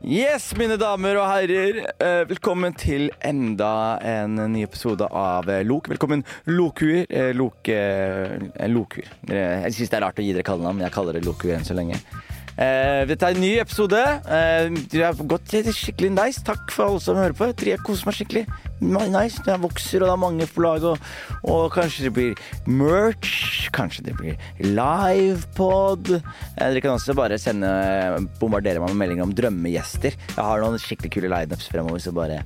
Yes, mine damer og herrer. eh, Velkommen til enda en ny episode av eh, Lok. Velkommen, Lokuer. eh, Lok, Lokuer. Jeg syns det er rart å gi dere kallenavn, men jeg kaller det Lokuer enn så lenge. Eh, dette er en ny episode. Eh, det har gått skikkelig nice. Takk for alle som hører på. Jeg koser meg skikkelig. Nice. Jeg vokser, og det er mange på lag. Og, og kanskje det blir merch. Kanskje det blir livepod. Eh, dere kan også bare sende bombardere meg med meldinger om drømmegjester. Jeg har noen skikkelig kule lineups fremover, så bare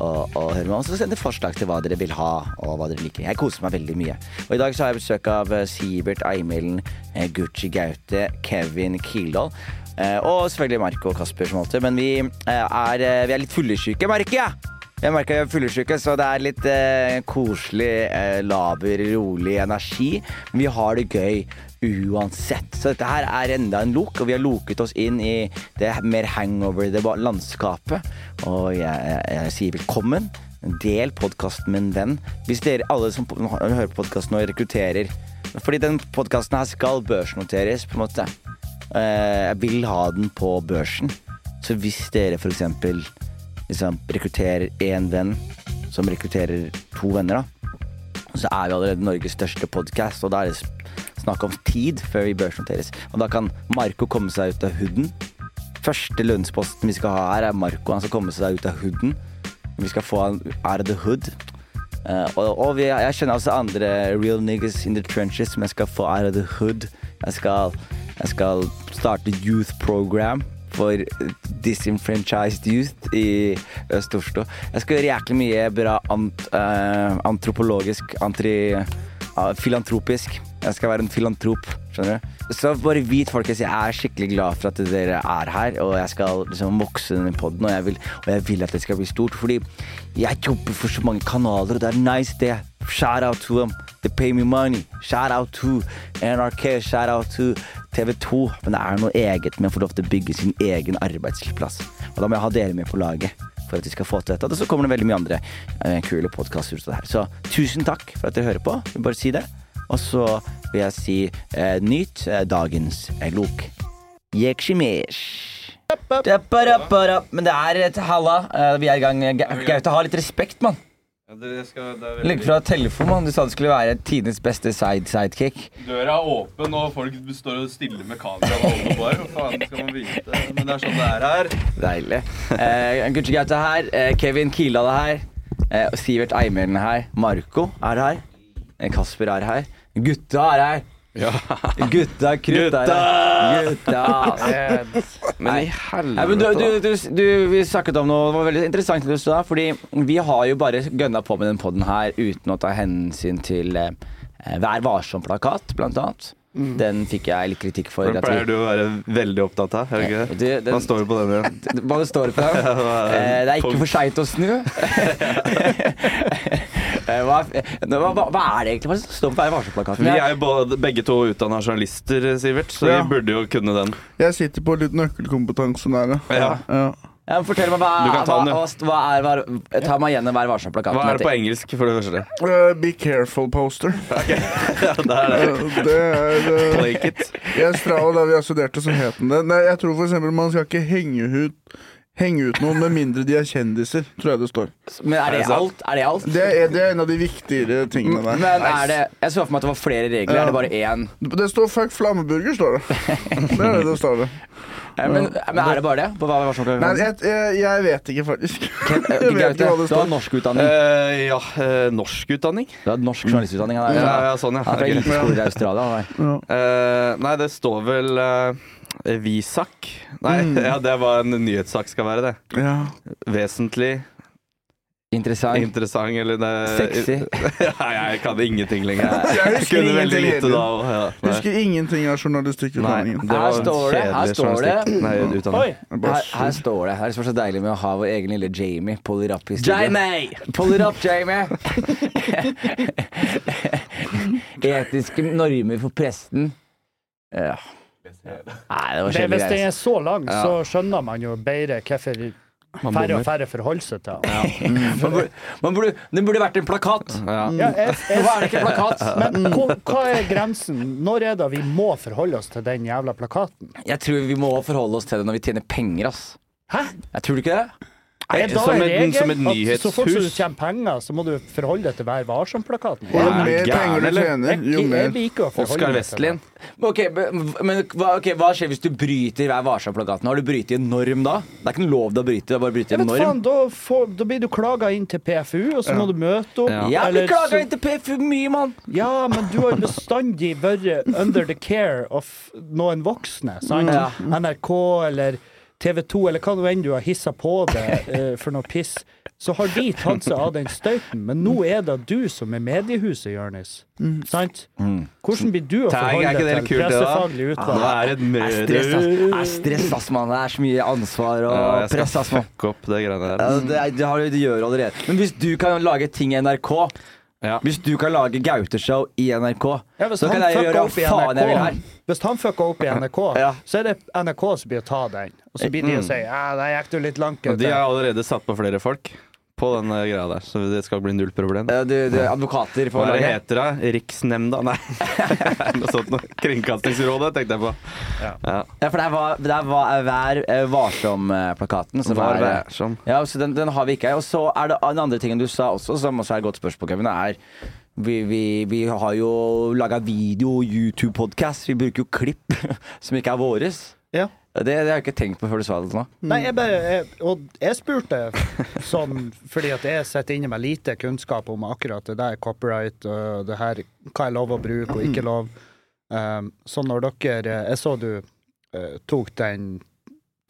og, og høre med oss og sende forslag til hva dere vil ha og hva dere liker. Jeg koser meg veldig mye. Og i dag så har jeg besøk av eh, Sivert Eimelen, eh, Gucci Gaute, Kevin Kildahl. eh, Og selvfølgelig Marco og Kasper som alltid. Men vi er, vi er litt fyllesyke, merker jeg. Jeg merker jeg er fyllesyke, så det er litt eh, koselig, eh, laber, rolig energi. Men vi har det gøy uansett. Så dette her er enda en lok, og vi har loket oss inn i det mer hangover det landskapet. Og jeg, jeg, jeg sier velkommen. Del podkasten en venn. Hvis dere alle som hører på podkasten nå, rekrutterer Fordi den podkasten her skal børsnoteres, på en måte. Eh, Jeg vil ha den på børsen. Så hvis dere for eksempel liksom, rekrutterer én venn som rekrutterer to venner, da, så er vi allerede Norges største podkast, og da er det snakk om tid før vi børsnoteres. Og da kan Marco komme seg ut av hooden. Første lønnsposten vi skal ha her, er Marco. Han skal komme seg ut av hooden. Vi skal få han out of the hood. Uh, og og vi, jeg kjenner også andre real niggas in the trenches som jeg skal få out of the hood. Jeg skal, jeg skal starte youth program for disenfranchised youth i Øst-Oslo. Jeg skal gjøre jæklig mye bra ant, uh, antropologisk, antri, filantropisk. Jeg skal være en filantrop, skjønner du. Så bare vit, folkens, jeg er skikkelig glad for at dere er her, og jeg skal liksom vokse denne podden, og jeg vil, og jeg vil at det skal bli stort, fordi jeg jobber for så mange kanaler, og det er nice det. Shout out to them. They pay me money. Shout out to NRK. Shout out to TV2. Men det er noe eget med å få lov til å bygge sin egen arbeidsplass. Og da må jeg ha dere med på laget for at vi skal få til dette. Og så kommer det veldig mye andre eh, kule podkaster ut av det her. Så tusen takk for at dere hører på. Jeg vil bare si det. Og så vil jeg si eh, nyt eh, dagens eh, lok. Yekshimesh. Men det er et halla. Eh, vi er i gang. Gaute, ha litt respekt, mann. Legg fra telefonen. Du sa det skulle være tidenes beste side sidekick. Døra er åpen, og folk står og stiller med kamera. Hva faen skal man vite? Men det er sånn det er her. Deilig. Eh, Gucci Gaute er her. Eh, Kevin Kildahl er her. Eh, Sivert Eimelen er her. Marco er her. Eh, Kasper er her. Gutta er her. Gutta krutt er her. Gutta. Men i Nei, men du, du, du, du, vi snakket om noe det var veldig interessant du sa, fordi vi har jo bare gønna på med den podden her uten å ta hensyn til eh, Vær varsom-plakat, blant annet. Den fikk jeg litt kritikk for. Den pleier du å være veldig opptatt av. Er det ikke? Du, den- Hva står det på den igjen? Hva det står på den? Eh, det er ikke for seint å snu. Eh, hva, hva, hva, hva er det egentlig som står på Vær varsom-plakaten? Vi er jo både, begge to utdanna journalister, Sivert, så Ja. vi burde jo kunne den. Jeg sitter på litt nøkkelkompetanse der, Ja. ja. Ja, fortell meg, hva, ta hva, den, hva, hva er Vær- Ta meg igjen Vær varsom-plakaten. Hva er det på engelsk, for det første? Uh, be careful poster. Ja, det er det. Uh, det er uh, Plake it. I Australia, da vi har studert det, så het den det. Nei, jeg tror for eksempel man skal ikke henge ut Henge ut noen med mindre de er kjendiser, tror jeg det står. Men er det Er det alt? Er det alt? Det er, det er en av de viktigere tingene der. Men er det Jeg så for meg at det var flere regler. Ja. Er det bare én? Det står 'fuck flammeburger', står det. Det er det det står det. Ja, Men, men er det bare det? På Vær varsom-plakaten? Nei, jeg, jeg, jeg vet ikke, faktisk. Ken- eh, Jeg vet ikke hva det du har norsk utdanning? Uh, ja, norsk utdanning Du har norsk journalistutdanning. Han er, Ja, ja, sånn, ja. Han er fra eliteskoler i Australia. Eh, nei, det står vel uh, Visak. Nei, ja, det var en nyhetssak skal være det. Ja. Vesentlig Interessant. Interessant eller det, Sexy. ja, jeg kan ingenting lenger. Jeg husker kunne ingenting lite da. Ja. Husker ingenting av journalistikkutdanningen. Her står det, her står det. Nei, Oi! Her, her står det. Her er det så deilig med å ha vår egen lille Jamie. Pull it up i studio. Pull it up, Jamie! Etiske normer for presten. Ja. Nei, det var Det, hvis den er så lang, så skjønner man jo bedre hvorfor færre og færre forholder seg til den. Man burde, man burde, det burde vært en plakat. Ja. Ja, jeg, jeg, Hvorfor er det ikke plakat? men hva, hva er grensen? Når er det vi må forholde oss til den jævla plakaten? Jeg tror vi må forholde oss til det når vi tjener penger, ass. Hæ? Jeg tror du ikke det? Er da som en regel som et at så fort du tjener penger, så må du forholde deg til Vær varsom-plakaten? Jo Er mer penger du tjener, jo mer Oskar meg Okay, men okay, hva, skjer hvis du bryter Vær varsom-plakaten? Har du brytet en norm da? Det er ikke noe lov til å bryte, det er bare å bryte en norm. faen, da, får, da blir du klaga inn til PFU, og så må du møte opp. Ja. Jeg blir eller klaga inn til PFU mye, mann! Ja, men du har jo bestandig vært under the care of noen voksne. Sant? Ja. NRK eller TV 2 eller hva nå enn du har hissa på deg eh, for noe piss. Så har de tatt seg av den støyten, men nå er det du som er mediehuset, Jonis. Sant? Hvordan blir du å forholde deg til det pressefaglig utvalg? er det et Det er stress, ass. stress, ass, mann. Det er så mye ansvar og Ja, jeg press, ass, mann. opp det greiene Ja, det, det, det gjør du allerede. Men hvis du kan lage ting i NRK Ja. Hvis du kan lage Gaute-show i NRK, Ja, så kan jeg gjøre hva faen jeg vil her. Hvis han fucker opp i NRK, Ja. så er det NRK som blir å ta den. Og så blir de å si ja, der gikk du litt langt. Og de Gaute». har allerede satt på flere folk på den eh, greia der, så det skal bli null problem. Ja, Du, du, advokater Hva får er det lage. heter det? Riksnemnda? Nei, noe sånt noe. Kringkastingsrådet tenkte jeg på. Ja. Ja, for det var, det var Vær eh, varsom-plakaten. Vær varsom. er, eh. Ja, så den, den har vi ikke. Og så er det den andre tingen du sa også, som også er et godt spørsmål, Kevin, er vi, vi, vi har jo laga video, og YouTube-podkast. Vi bruker jo klipp som ikke er våres. Ja. Det, det har jeg ikke tenkt på før du sa det nå. Nei, jeg bare jeg, Og jeg spurte sånn fordi at jeg sitter inne med lite kunnskap om akkurat det der copyright og det her, hva er lov å bruke og ikke lov. Um, så når dere Jeg så du uh, tok den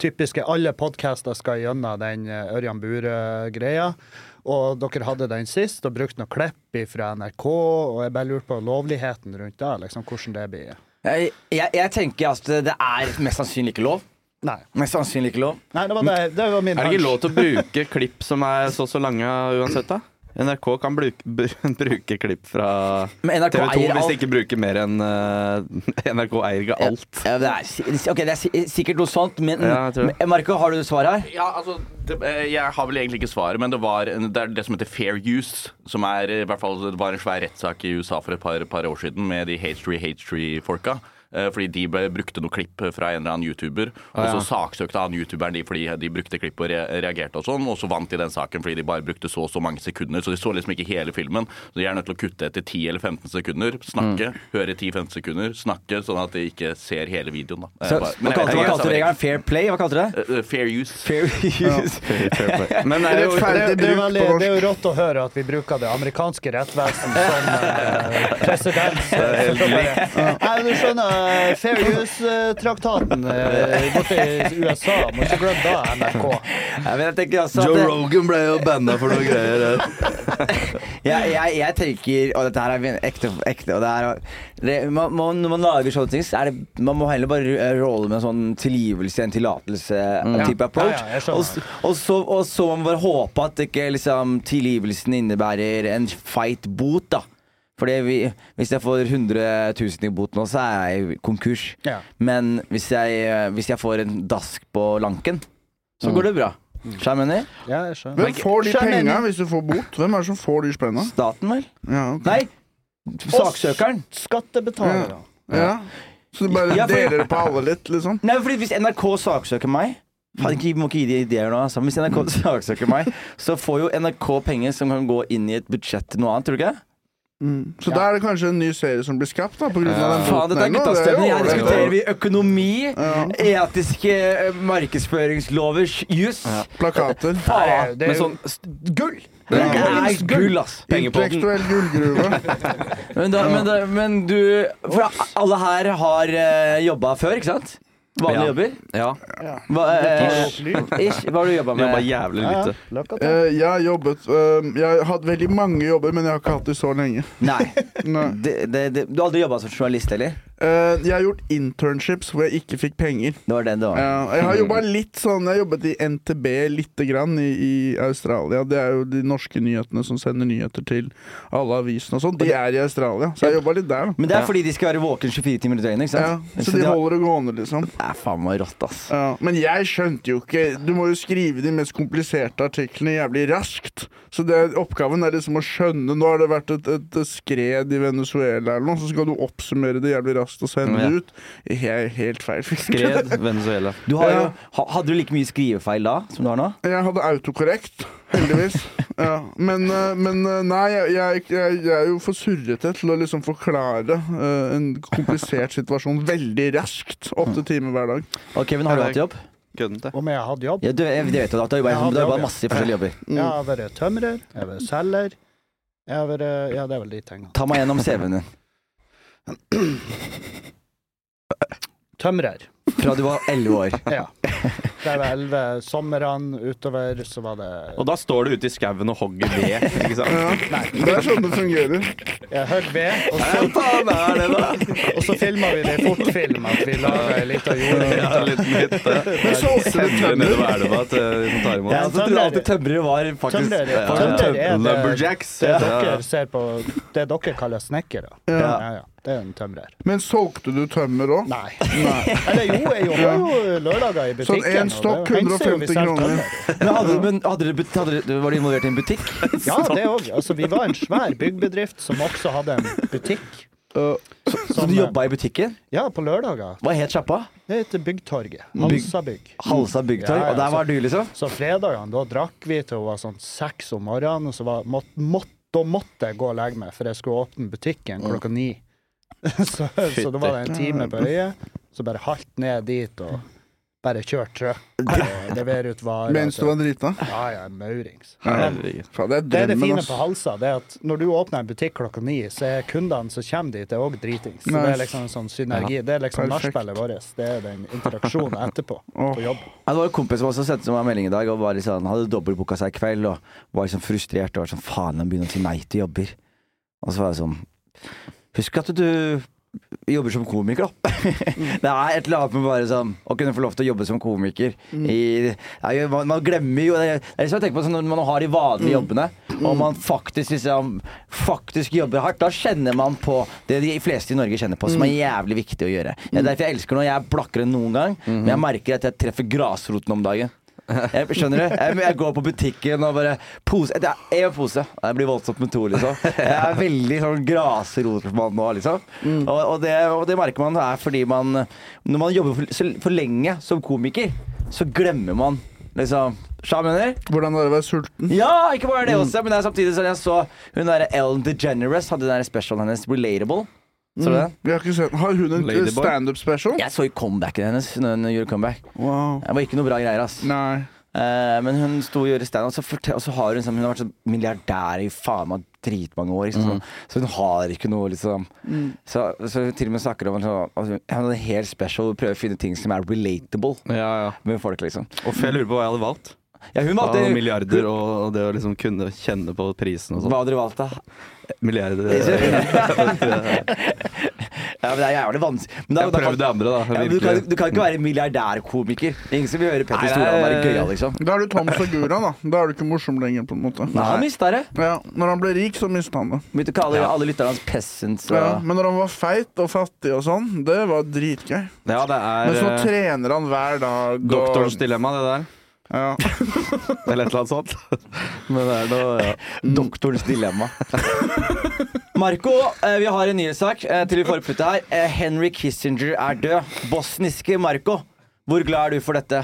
typiske Alle podcaster skal gjennom den uh, Ørjan Bure-greia. Og dere hadde den sist og brukte noe klipp fra NRK, og jeg bare lurte på lovligheten rundt det. liksom Hvordan det blir. Jeg, jeg, jeg tenker at det er mest sannsynlig ikke lov. Nei. Mest sannsynlig ikke lov. Nei, det var, det, det var min Er det ikke lov til å bruke klipp som er så så lange uansett, da? NRK kan bruke, bruke klipp fra TV 2 hvis de ikke bruker mer enn uh, NRK eier ikke alt. Ja, det, er, ok, det er sikkert noe sånt, men, Ja, Marco, har du svar her? Ja, altså, det, eh, Jeg har vel egentlig ikke svaret, men det, var, det er det som heter fair use. Som er, i hvert fall, det var en svær rettssak i USA for et par, par år siden med de H3 H3-folka. Eh, Fordi de brukte noe klipp fra en eller annen YouTuber, og så saksøkte han YouTuberen de fordi de brukte klipp og reagerte og sånn, og så vant de den saken fordi de bare brukte så og så mange sekunder. Så de så liksom ikke hele filmen. Så de er nødt til å kutte etter 10 eller 15 sekunder. Snakke, høre 10-15 sekunder, snakke, sånn at de ikke ser hele videoen. da. Eh, Så, bare- hva kalte, du regelen? Fair play? Hva kalte du det? Fair use. Fair use. Fair use. Men er det jo Det, det, er bruk det er jo rått å høre at vi bruker det amerikanske rettvesen som eh, presedens. Nei, du skjønner, eh, Fair Use-traktaten eh, borte i USA. Må ikke glemme da, NRK. Også at det, Rogan ble jo banna for noe greier jeg, jeg, jeg tenker Og dette her er ekte, ekte og det er, det, man, man, Når man lager sånne ting, så er det Man må heller bare rolle med en sånn tilgivelse, en tillatelse-type approach. Ja, ja, og, og, så, og så må man bare håpe at ikke liksom, tilgivelsen innebærer en feit bot, da. Fordi vi, hvis jeg får 100 000 i bot nå, så er jeg konkurs. Ja. Men hvis jeg, eh, hvis jeg får en dask på lanken, så går det bra. Skjønner jeg? Ja, jeg skjønner. Hvem får de Skjønner. penga hvis du får bot? Hvem er det som får de spenna? Staten, vel? Ja, okay. Nei, saksøkeren. Skattebetalere. ja. Så du bare Ja, for- deler det på alle litt, liksom? Nei, fordi hvis NRK saksøker meg Faen, ikke, må ikke gi de ideer nå, altså. Hvis NRK saksøker meg, så får jo NRK penger som kan gå inn i et budsjett til noe annet, tror du ikke? Det? Så da er det kanskje en ny serie som blir skapt, da, på grunn av den Faen, dette er. Det er guttastemning. Her diskuterer vi økonomi, etiske eh, markedsføringslovers juss. Plakater. Det er, det Men er sånn gull! Det er gull, ass. Intellektuell gullgruve. Men, da, men, da, men du For alle her har uh, jobba før, ikke sant? Vanlige Ja. jobber? Ja. Hva, eh, ish, hva har du jobba Jobba med? jævlig Ja, ja. lite. Eh, jeg har jobbet eh, Jeg har hatt veldig mange jobber, men jeg har ikke hatt det så lenge. Nei. Nei. Det, det, det, du har aldri jobba som journalist, eller? Eh, jeg har gjort internships hvor jeg ikke fikk penger. Det var den det var. Ja, jeg har jobba litt sånn Jeg har jobbet i NTB lite grann i, i Australia. Det er jo de norske nyhetene som sender nyheter til alle avisene og sånn. De er i Australia, så jeg jobba litt der, da. Men det er fordi de skal være våken 24 timer i døgnet, ikke sant? Ja, så, så de har- holder det gående, liksom. Det er faen meg rått, ass. Ja, men jeg skjønte jo ikke Du må jo skrive de mest kompliserte artiklene jævlig raskt. Så det, oppgaven er liksom å skjønne Nå har det vært et, et skred i Venezuela eller noe, så skal du oppsummere det jævlig raskt og sende Ja. det ut. He- Helt feil. Skred Venezuela. Du har jo, hadde du like mye skrivefeil da som du har nå? Jeg hadde autokorrekt, heldigvis. Ja, men, eh, men eh, nei, jeg, jeg, jeg, er jo for surrete til å liksom forklare eh, en komplisert situasjon veldig raskt. Åtte timer hver dag. Og Kevin, har du hatt jobb? Kødden til. Om jeg hadde jobb? Ja, du, jeg, det vet du, at du har jobba- ja. masse forskjellige jobber. Mm. Jeg har vært tømrer, jeg har vært selger. Jeg har vært Ja, det er vel de tingene. Ta meg gjennom CV-en din. Tømrer. Fra du var 11 år. Ja. Da var elleve somrene utover, så var det Og da står du ute i skauen og hogger ved, ikke sant? Ja, det er sånn det fungerer. Jeg hogg ved, og så, faen er det, da? og så filma vi det i fortfilm at vi laga ei lita jordhytte. Ja, en liten hytte. Men du Sender tømmer? nedover elva til de som tar imot. Jeg tømrer- alltid tømrere var faktisk Tømrer, Ja. tømrer er det, det dere ser på Det dere kaller snekkere. Ja. Ja, ja. Det er en tømrer. Men solgte du tømmer òg? Nei. Eller jo, jeg jobber jo lørdager i butikken. Sånn en stokk, det hender jo vi 150 kroner. Men, hadde, men hadde, hadde, var du involvert i en butikk? Ja, det òg. Altså, vi var en svær byggbedrift som også hadde en butikk. Så du jobba i butikken? Ja, på lørdager. Hva het sjappa? Det heter Byggtorget. Halsabygg. Halsa byggtorg. Ja, ja, Og der så- var du, liksom? Så fredagene, da drakk vi til hun var sånn seks om morgenen, og så var, måtte, måtte, da måtte jeg gå og legge meg, for jeg skulle åpne butikken klokka ni. så, så da var det en time på øyet, så bare halt ned dit og bare kjørt trøkk og levere ut varer. Mens du var drita? Ja, ja, maurings. Faen, det er Det er det fine på Halsa, det er at når du åpner en butikk klokka ni, så er kundene som kommer dit, det er òg dritings. Så det er liksom en sånn synergi. Det er liksom nachspielet vårt. Det er den interaksjonen etterpå på jobb. Ja, det var en kompis som også sendte meg en melding i dag og var liksom, hadde dobbeltbooka seg i kveld og var liksom frustrert og var sånn faen, han begynner å si nei til jobber. Og så var jeg sånn Husk at du jobber som komiker, da. det er et eller annet med bare sånn å kunne få lov til å jobbe som komiker. I, ja, man, man glemmer jo Det er liksom jeg tenker på sånn når man har de vanlige jobbene, og man faktisk liksom Faktisk jobber hardt, da kjenner man på det de fleste i Norge kjenner på, som er jævlig viktig å gjøre. Det er derfor jeg elsker når jeg er blakkere enn noen gang, men jeg merker at jeg treffer grasroten om dagen. Jeg, skjønner du? Jeg, jeg går på butikken og bare pose Det er én pose. Jeg blir voldsomt med to, liksom. Jeg er veldig sånn grasrotmann nå, liksom. Og, og, det, og det merker man er fordi man Når man jobber for, for lenge som komiker, så glemmer man liksom du mener? Hvordan var det å være sulten? Ja, ikke bare det også, men det er samtidig sånn jeg så hun derre Ellen DeGeneres hadde den der specialen hennes, Relatable. Så du den? Vi har ikke sett Har hun en Ladyboy? standup special? Jeg så i comebacken hennes når hun gjorde comeback. Wow. Det var ikke noe bra greier, ass. Nei. Eh, men hun sto og gjorde stand, og så, fortel- og så har hun sånn, Hun har vært sånn milliardær i faen meg dritmange år. Liksom, Mm. så, så hun har ikke noe liksom så, så hun til og med snakker om sånn, hun en helt special og prøver å finne ting som er relatable Ja, ja. med folk, liksom. Og jeg lurer på hva jeg hadde valgt. Ja, hun valgte og milliarder og og det å liksom kunne kjenne på prisen og Hva sånn. hadde du valgt, da? Milliarder. Ja, men Det er jævlig vanskelig. Men da, det andre, da. ja, du, kan, du kan ikke være milliardærkomiker. Er Ingen som vil høre Petter Stordalen være gøyal, liksom. Da er du Tom Segura, da. Da er du ikke morsom lenger, på en måte. Nei, han mista det. Ja, Når han ble rik, så mista han det. Begynte å kalle Ja. alle lytterne hans peasants. Og... Ja, men når han var feit og fattig og sånn, det var dritgøy. Ja, det Men så er eh, trener han hver dag. og- doktorens dilemma, det der. Ja. Eller et eller annet sånt. Men det er noe ja. Doktorens dilemma. Marco, eh, vi har en nyhetssak eh, til vi får oppfytte her. Eh, Henry Kissinger er død. Bosniske Marco. Hvor glad er du for dette?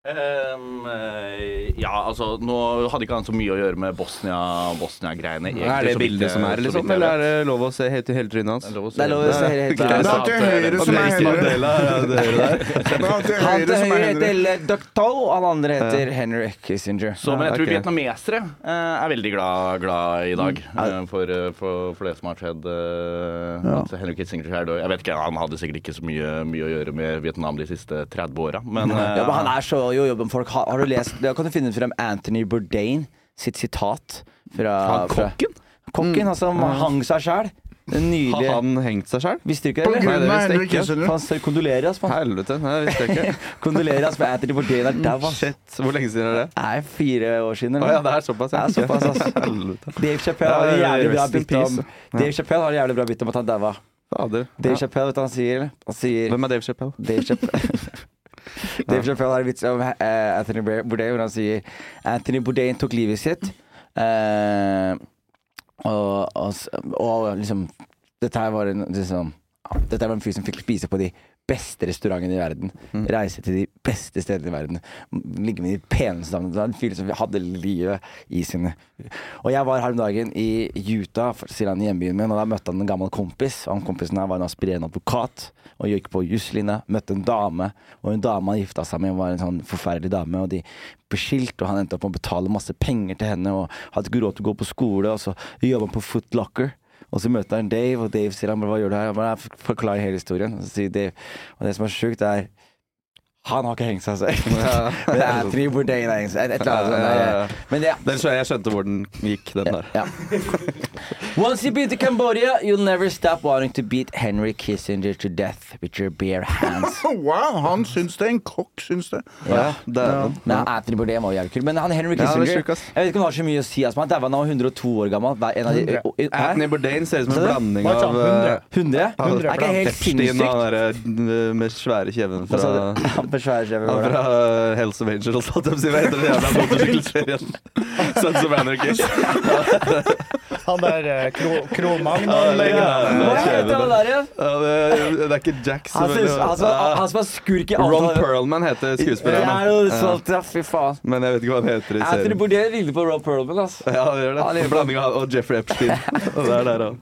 Ehm, eh, ja, altså Nå hadde ikke han så mye å gjøre med Bosnia- Bosnia-greiene. Er det bildet som er, liksom? Eller er det lov å se helt til hele trynet hans? Det er lov å se helt er han til høyre som er Henry. Mandela, ja, det hører. Det han til høyre til heter og han andre heter Henry Kissinger. Så, men jeg tror vietnamesere eh, er veldig glad, glad i dag eh, for, for, for det som har skjedd. Uh, Ja. Henry Kissinger her. Jeg vet ikke, Han hadde sikkert ikke så mye, mye å gjøre med Vietnam de siste 30 åra, men, Ja, men han er så jo jobben folk har, har du lest Da kan du finne frem Anthony Bourdain sitt sitat fra, Han fra kokken? Kokken, han som hang seg sjæl. Nydelig. Har han hengt seg sjøl? Visste du ikke det? eller? det visste jeg ikke. Han kondolerer, mann. Helvete, nei, det visste jeg ikke. Kondolerer med Anthony Bourdain er dau, ass. Shit, Hvor lenge siden er det? Er fire år siden, Å Oh, ja, det er såpass, Det er såpass, ass. Helvete. Dave Chappelle har en jævlig bra bytte bit om. Dave Chappelle har en jævlig bra bit om at han daua. Dave Ja. Chappelle, vet du hva han sier? Han sier Hvem er Dave Chappelle? Dave Chappelle Dave Chappelle har en vits om eh, Anthony Bourdain hvor han sier Anthony Bourdain tok livet sitt. Uh, og, og, og liksom Dette her var en liksom, Dette var en fyr som fikk spise på de beste restaurantene i verden. Reise til de beste stedene i verden. Ligge med de peneste damene. Det var en fyr som hadde livet i sine Og jeg var her om dagen i Utah, sier han i hjembyen min, og da møtte han en gammel kompis. Og han kompisen her var en aspirerende advokat og gikk på juslinja. Møtte en dame, og en dame han gifta seg med, var en sånn forferdelig dame. Og de ble skilt, og han endte opp med å betale masse penger til henne, og hadde ikke råd til å gå på skole, og så jobba han på Foot Locker. Og så møter han Dave, og Dave sier han bare, hva gjør du her? Han forklarer hele historien. Og så sier Dave, og det som er sjukt, er han har ikke hengt seg selv. Men det er Bourdain har hengt seg. Et eller annet sånt. Ja, ja, ja. Men ja. Den jeg skjønte hvor den gikk, den der. Ja. Once you beat the Cambodia, you'll never stop wanting to beat Henry Kissinger to death with your bare hands. Wow, han syns det. En kokk syns det. Ja, det dæven. Men Anthony Bourdain var jo jævlig kul. Men han Henry er Kissinger. Jeg vet ikke om han har så mye å si. Altså, han daua da han var 102 år gammel. En av de, Anthony Bourdain ser ut som en blanding av han eh, 100? Det er ikke helt sinnssykt. med svære kjeven fra på han det? fra uh, Hells of Angels, holdt jeg på å si. Hva heter den jævla motorsykkelserien? Sons of Anarchy. Han der eh, Kro, Kro Ja, Magnon-legenden. Hva heter han der igjen? Ja, det, det er ikke Jack Han som han som- han som er skurk i alt Ron Perlman heter Ja, skuespilleren. jo, Ja. ja, fy faen. Men jeg vet ikke hva han heter i serien. Bourdain ligner på Ron Perlman, Altså. Ja, det gjør det. Han blanding av og Jeffrey Epstein. Og det er der han.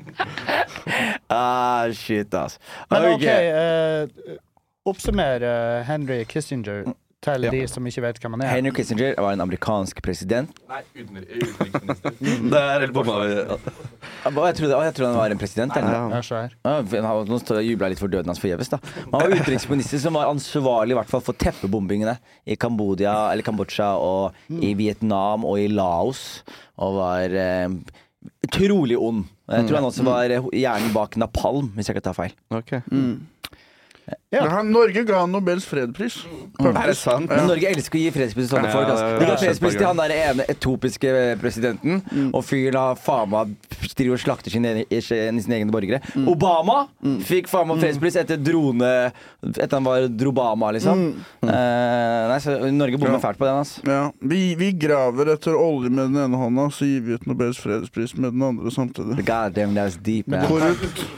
Ah, shit, ass. Men Ok. OK, oppsummer eh, Henry Kissinger til de som ikke vet hvem han er. Henry Kissinger var en amerikansk president. Nei, utenriksminister. Det er helt bomma. Jeg trodde, jeg trodde han var en president. eller? Ja. Ja. Ja, han var- Nå jubla jeg litt for døden hans forgjeves. da. Men Han var utenriksminister som var ansvarlig i hvert fall for teppebombingene i Kambodia, eller Kambodsja og i Vietnam og i Laos. Og var eh, utrolig ond. Jeg tror han også var eh, hjernen bak napalm, hvis jeg ikke tar feil. Ok. Ja. Men han, Norge ga han Nobels fredspris. Er det sant? Men Norge elsker å gi fredspris til sånne folk. Altså. De ga fredspris til han der ene etopiske presidenten, og fyren har faen meg driver og slakter sine, egne- sine egne borgere. Obama fikk faen meg fredspris etter drone Etter han var Drobama, liksom. Uh, nei, så Norge bommer Ja. fælt på den, altså. Ja, vi, vi graver etter olje med den ene hånda, så gir vi ut Nobels fredspris med den andre samtidig. God damn, that's deep, man.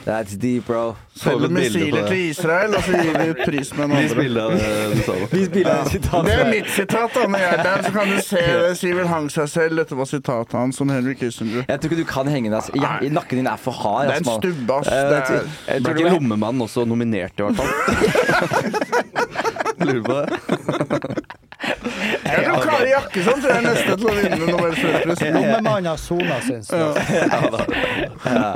That's deep, bro. Selv Selger missiler til Israel, og vi pris med Vis andre. bilde av det du sa. Det er mitt sitat. da Når jeg er der, så kan du se det. Sivel hang seg selv. Dette var sitatet hans om Henry Kissinger. Jeg tror ikke du kan henge deg ja, Nakken din er for hard. Det er en altså, stubbe, ass. Eh, jeg tror- er, jeg tror ikke Lommemannen også nominert, i hvert fall? Lurer på det. jeg tror Kari Jakkesson tror jeg er neste til å vinne Nobels fredspris. Lommemannen har sona Ja Ja Eh,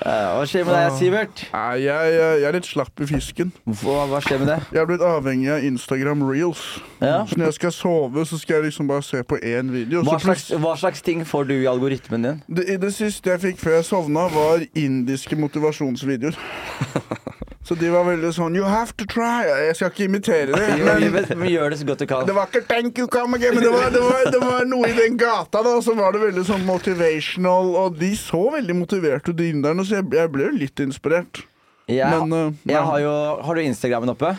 Hva skjer med deg, Sivert? Nei, jeg, jeg er litt slapp i fisken. Hva, hva skjer med det? Jeg er blitt avhengig av Instagram reels. Ja. Så når jeg skal sove, så skal jeg liksom bare se på én video. Hva slags, hva slags ting får du i algoritmen din? Det, det siste jeg fikk før jeg sovna, var indiske motivasjonsvideoer. Så de var veldig sånn You have to try. Jeg skal ikke imitere det. Men, Men gjør det så godt du kan. det var ikke thank you, come again, men det var, det, var, det var noe i den gata, da. Og så var det veldig sånn motivational, og de så veldig motiverte ut, de inderne, så jeg, jeg ble jo litt inspirert. Jeg, Men, uh, har jo Har du Instagrammen oppe?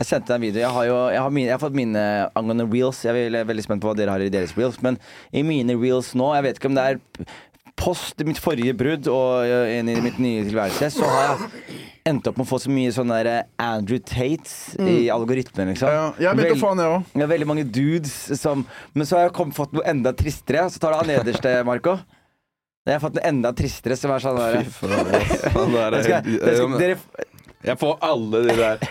Jeg sendte deg en video. Jeg har, jo, jeg har, mine, jeg har fått mine angående reels. Jeg er veldig, spent på hva dere har i deres reels. Men i mine reels nå, jeg vet ikke om det er post mitt forrige brudd og inn i mitt nye tilværelse, så har jeg endt opp med å få så mye sånne der Andrew Andrew mm. i algoritmen, liksom. Ja, jeg begynte Vel- å jeg òg. veldig mange dudes som Men så har jeg kom, fått noe enda tristere. Så tar du han nederste, Marco. Jeg har fått en enda tristere, som er sånn der Fy faen. ass. Han der er- skal, det skal, dere, Jeg får alle de der.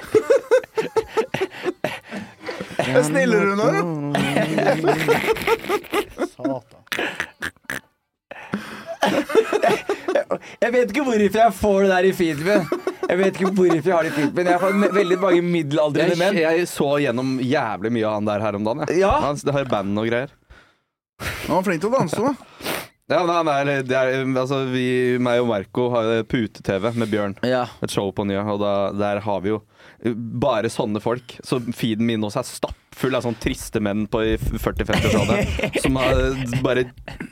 Jeg sniller du nå, Satan. jeg vet ikke hvorfor jeg får det der i feeden min. Jeg vet ikke hvorfor jeg har det i feeden min. Jeg har fått veldig mange middelaldrende Jeg, menn. jeg så gjennom jævlig mye av han der her om dagen. Jeg. Ja. Han det har band og greier. Han var flink til å danse, da. Ja, men han er, det er, altså, vi, meg og Marco har pute-TV med Bjørn. Ja. Et show på Nya, og da, der har vi jo bare sånne folk. Så feeden min også er stappfull av sånne triste menn på 40-50-årsalderen. som har bare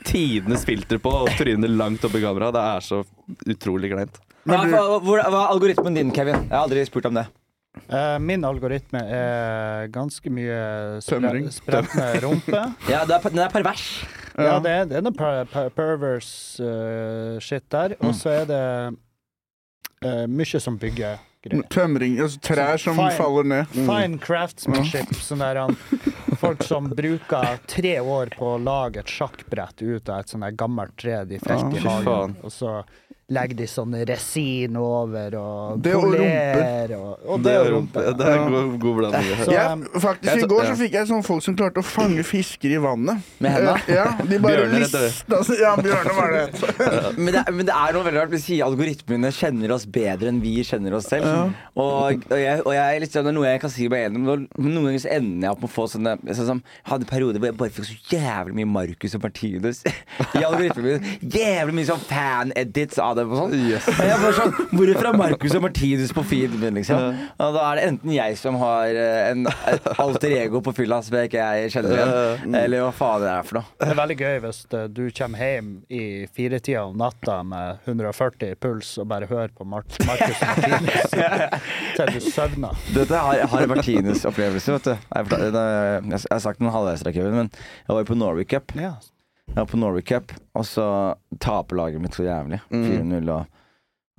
tidenes filter på og trynet langt opp i kamera. Det er så utrolig kleint. Hva, hva, hva er algoritmen din, Kevin? Jeg har aldri spurt om det. Uh, min algoritme er ganske mye spre Tømring. spredtende rumpe. Ja, Den er pervers. Ja, det er, det er noe per, per, perverse uh, shit der. Og så er det uh, mye som bygger greier. Tømring. Altså trær som Fine. faller ned. Fine craftsmanship. Sånn der han, folk som bruker tre år på å lage et sjakkbrett ut av et sånt gammelt tre de felte i hagen. Og så legger de sånn resin over og Det og polerer. Og, og det er rumpe. Det er god, god blanding. Så, Ja, faktisk, Jeg I går ja. så fikk jeg sånne folk som klarte å fange fisker i vannet. Med hendene? Eh, Ja, de bare Bjørner, lista seg- Ja, bjørner var det. Men det, men det er noe veldig rart. Vi sier algoritmene kjenner oss bedre enn vi kjenner oss selv. Og, og, jeg, og jeg, liksom, det er noe jeg kan si meg enig med. Men Noen ganger så ender jeg opp med å få sånne sånn som, Jeg hadde perioder hvor jeg bare fikk så jævlig mye Marcus og Martinus i algoritmen min. Jævlig mye sånn fan-edits av dem og sånn. Og jeg bare sånn Hvorfor er Marcus og Martinus på feeden min, liksom? Og da er det enten jeg som har eh, en et alter ego på fylla som jeg ikke jeg kjenner igjen, eller hva faen det er for noe. Det er veldig gøy hvis eh, du kommer hjem i firetida om natta med 140 puls og bare hører på Marcus og Martinus til du søvner. Dette har, Harry en Martinez-opplevelse, vet du. Jeg, jeg har sagt den halvveis, men jeg var jo på Norway Cup. Ja. Jeg var på Norway Cup, og så taper laget mitt så jævlig. 4-0, og,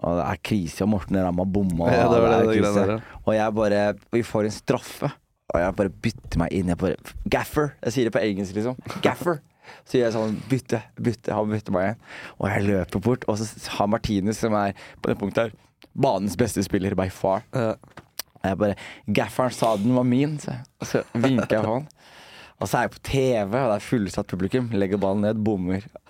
og det er krise, og Morten Ramma bomma. Ja, det var det, det, det. Og jeg bare Vi får en straffe, og jeg bare bytter meg inn. Jeg bare Gaffer! Jeg sier det på engelsk, liksom. Gaffer! Så gjør jeg sånn bytte, bytte, han bytter meg igjen. Og jeg løper bort, og så har Martinez, som er på det punktet her, banens beste spiller by far. Ja. Og jeg bare Gafferen sa den var min, så, og så vinker jeg på han. Og så er jeg på TV, og det er fullsatt publikum. Legger ballen ned, bommer.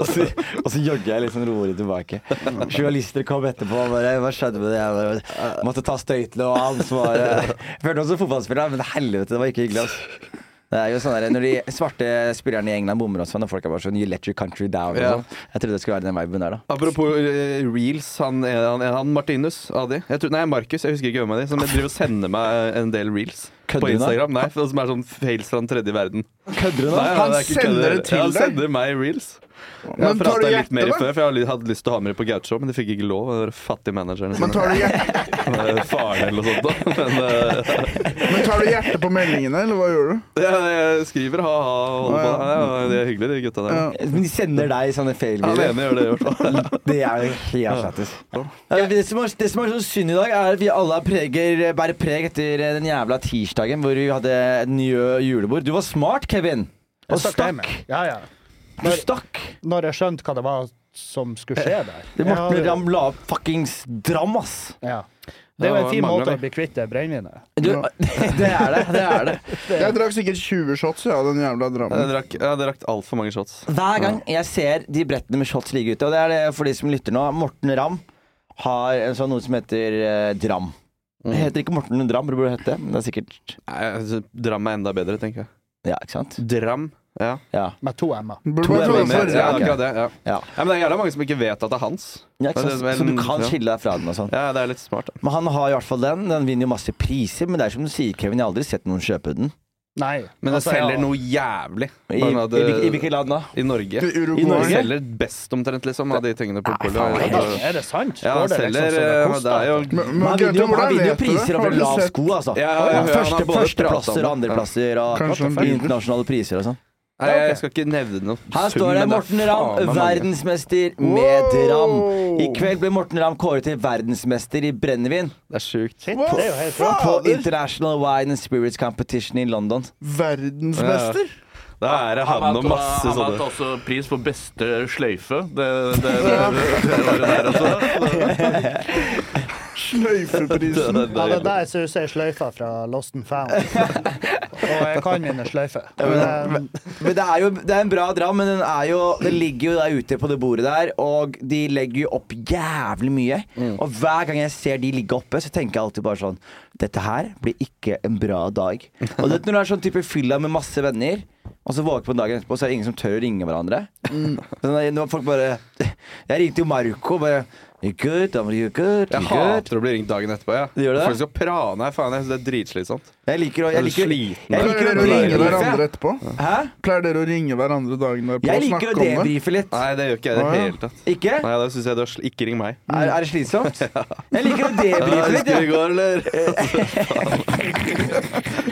og, så, og så jogger jeg sånn rolig tilbake. Journalister kom etterpå og bare Hva skjedde med det? Jeg bare, måtte ta støytene og ansvaret. Jeg følte meg som fotballspiller, men helvete, det var ikke hyggelig. Altså. Det er jo sånn der, Når de svarte spillerne i England bommer også, når folk er bare sånn You let your country down. Ja. sånn. Jeg trodde det skulle være den viben der, da. Apropos uh, reels, han, han, han Martinus Adi jeg tror, Nei, Markus, jeg husker ikke hvem av de, som driver og sender meg en del reels Kødder på? Instagram. Nei, som er sånn fails fra den tredje verden. Kødder du nei, Han er sender det til ja, Han sender meg reels. Jeg Men tar du litt hjertet, mer før, for jeg hadde- lyst til å ha med det på Gaucho, men de fikk ikke lov. Det var fattig manageren. Men tar du, Eh, Faren eller noe sånt. da. Men uh... men tar du hjertet på meldingene, eller hva gjør du? jeg, jeg skriver ha-ha og holder på. Ja, Ja, det er hyggelig, de gutta der. Ja. Men de sender deg sånne Ja, den fail-videoer. ene gjør det i. Det er jo helt lættis. Det, som er- det som er så synd i dag, er at vi alle preger, bærer preg etter den jævla tirsdagen hvor vi hadde et nye julebord. Du var smart, Kevin. Og stakk. Ja, ja. Du stakk. Når jeg skjønte hva det var som skulle skje der. Det Morten ja, Ramm la opp fuckings dram, ass. Ja. Det er jo en fin måte å bli kvitt det brennevinet. Det er det. Det er det. Jeg drakk sikkert 20 shots ja, den jævla Jeg drammen. drakk, jeg drakk altfor mange shots. Hver gang jeg ser de brettene med shots ligge ute, og det er det for de som lytter nå Morten Ramm har en sånn noe som heter eh, Dram. Det heter ikke Morten Dram, det burde hete. Det er sikkert Nei, altså, Dram er enda bedre, tenker jeg. Ja, ikke sant? Dram. Ja. Ja. Med to m-er. To er ja, akkurat det. Ja. ja. Ja, men det er jævla mange som ikke vet at det er hans. ja ikke sant? Så du kan skille deg fra den og sånn. Ja, det er litt smart. Da. Men han har i hvert fall den. Den vinner jo masse priser. Men det er som du sier, Kevin, jeg har aldri sett noen kjøpe den. Nei. Men det altså, selger ja. noe jævlig. I, hadde, i, i hvilket land da? I Norge. I Norge? Det selger best omtrent, liksom, av de tingene på Altså, Er det sant? Ja, han selger liksom det eh. Det er jo Men, han vinner jo, han vinner jo priser over lav sko, altså. Ja, ja, ja, førsteplasser og andreplasser og internasjonale priser og sånn. Nei, jeg skal ikke nevne noe Her står det Morten er Ramm, verdensmester med dram. I kveld ble Morten Ramm kåret til verdensmester i brennevin Det er sjukt. Det er bra. på International Wine and Spirits Competition i London. Verdensmester? Da er det han og masse Han vant også pris for beste sløyfe. Det, det, det, det, det var det der også. Sløyfeprisen. Ja, det der synes jeg ser sløyfa fra Lost and Found. Og jeg kan mine sløyfer. Men, Men det er jo det er en bra dram, men den, er jo, den ligger jo der ute på det bordet der, og de legger jo opp jævlig mye. Og hver gang jeg ser de ligge oppe, så tenker jeg alltid bare sånn Dette her blir ikke en bra dag. Og det, når du er sånn type fylla med masse venner, og så våker på dagen etterpå, så er det ingen som tør å ringe hverandre. Sånn, folk bare Jeg ringte jo Marco bare You good? I'm you good? Jeg You good? hater å bli ringt dagen etterpå. Ja. Gjør det? Folk skal prane. Faen, jeg synes det er dritslitsomt. Jeg liker å jeg Er liker, jeg liker å ringe hverandre etterpå? Hæ? Pleier dere å ringe hverandre dagen derpå Jeg og liker å snakke om det? debrife litt. Nei, det gjør ikke jeg i det ja. hele tatt. Ikke? Nei, da synes jeg du har sl Ikke ring meg. Er, er det slitsomt? Jeg liker å debrife litt. jeg. Ja.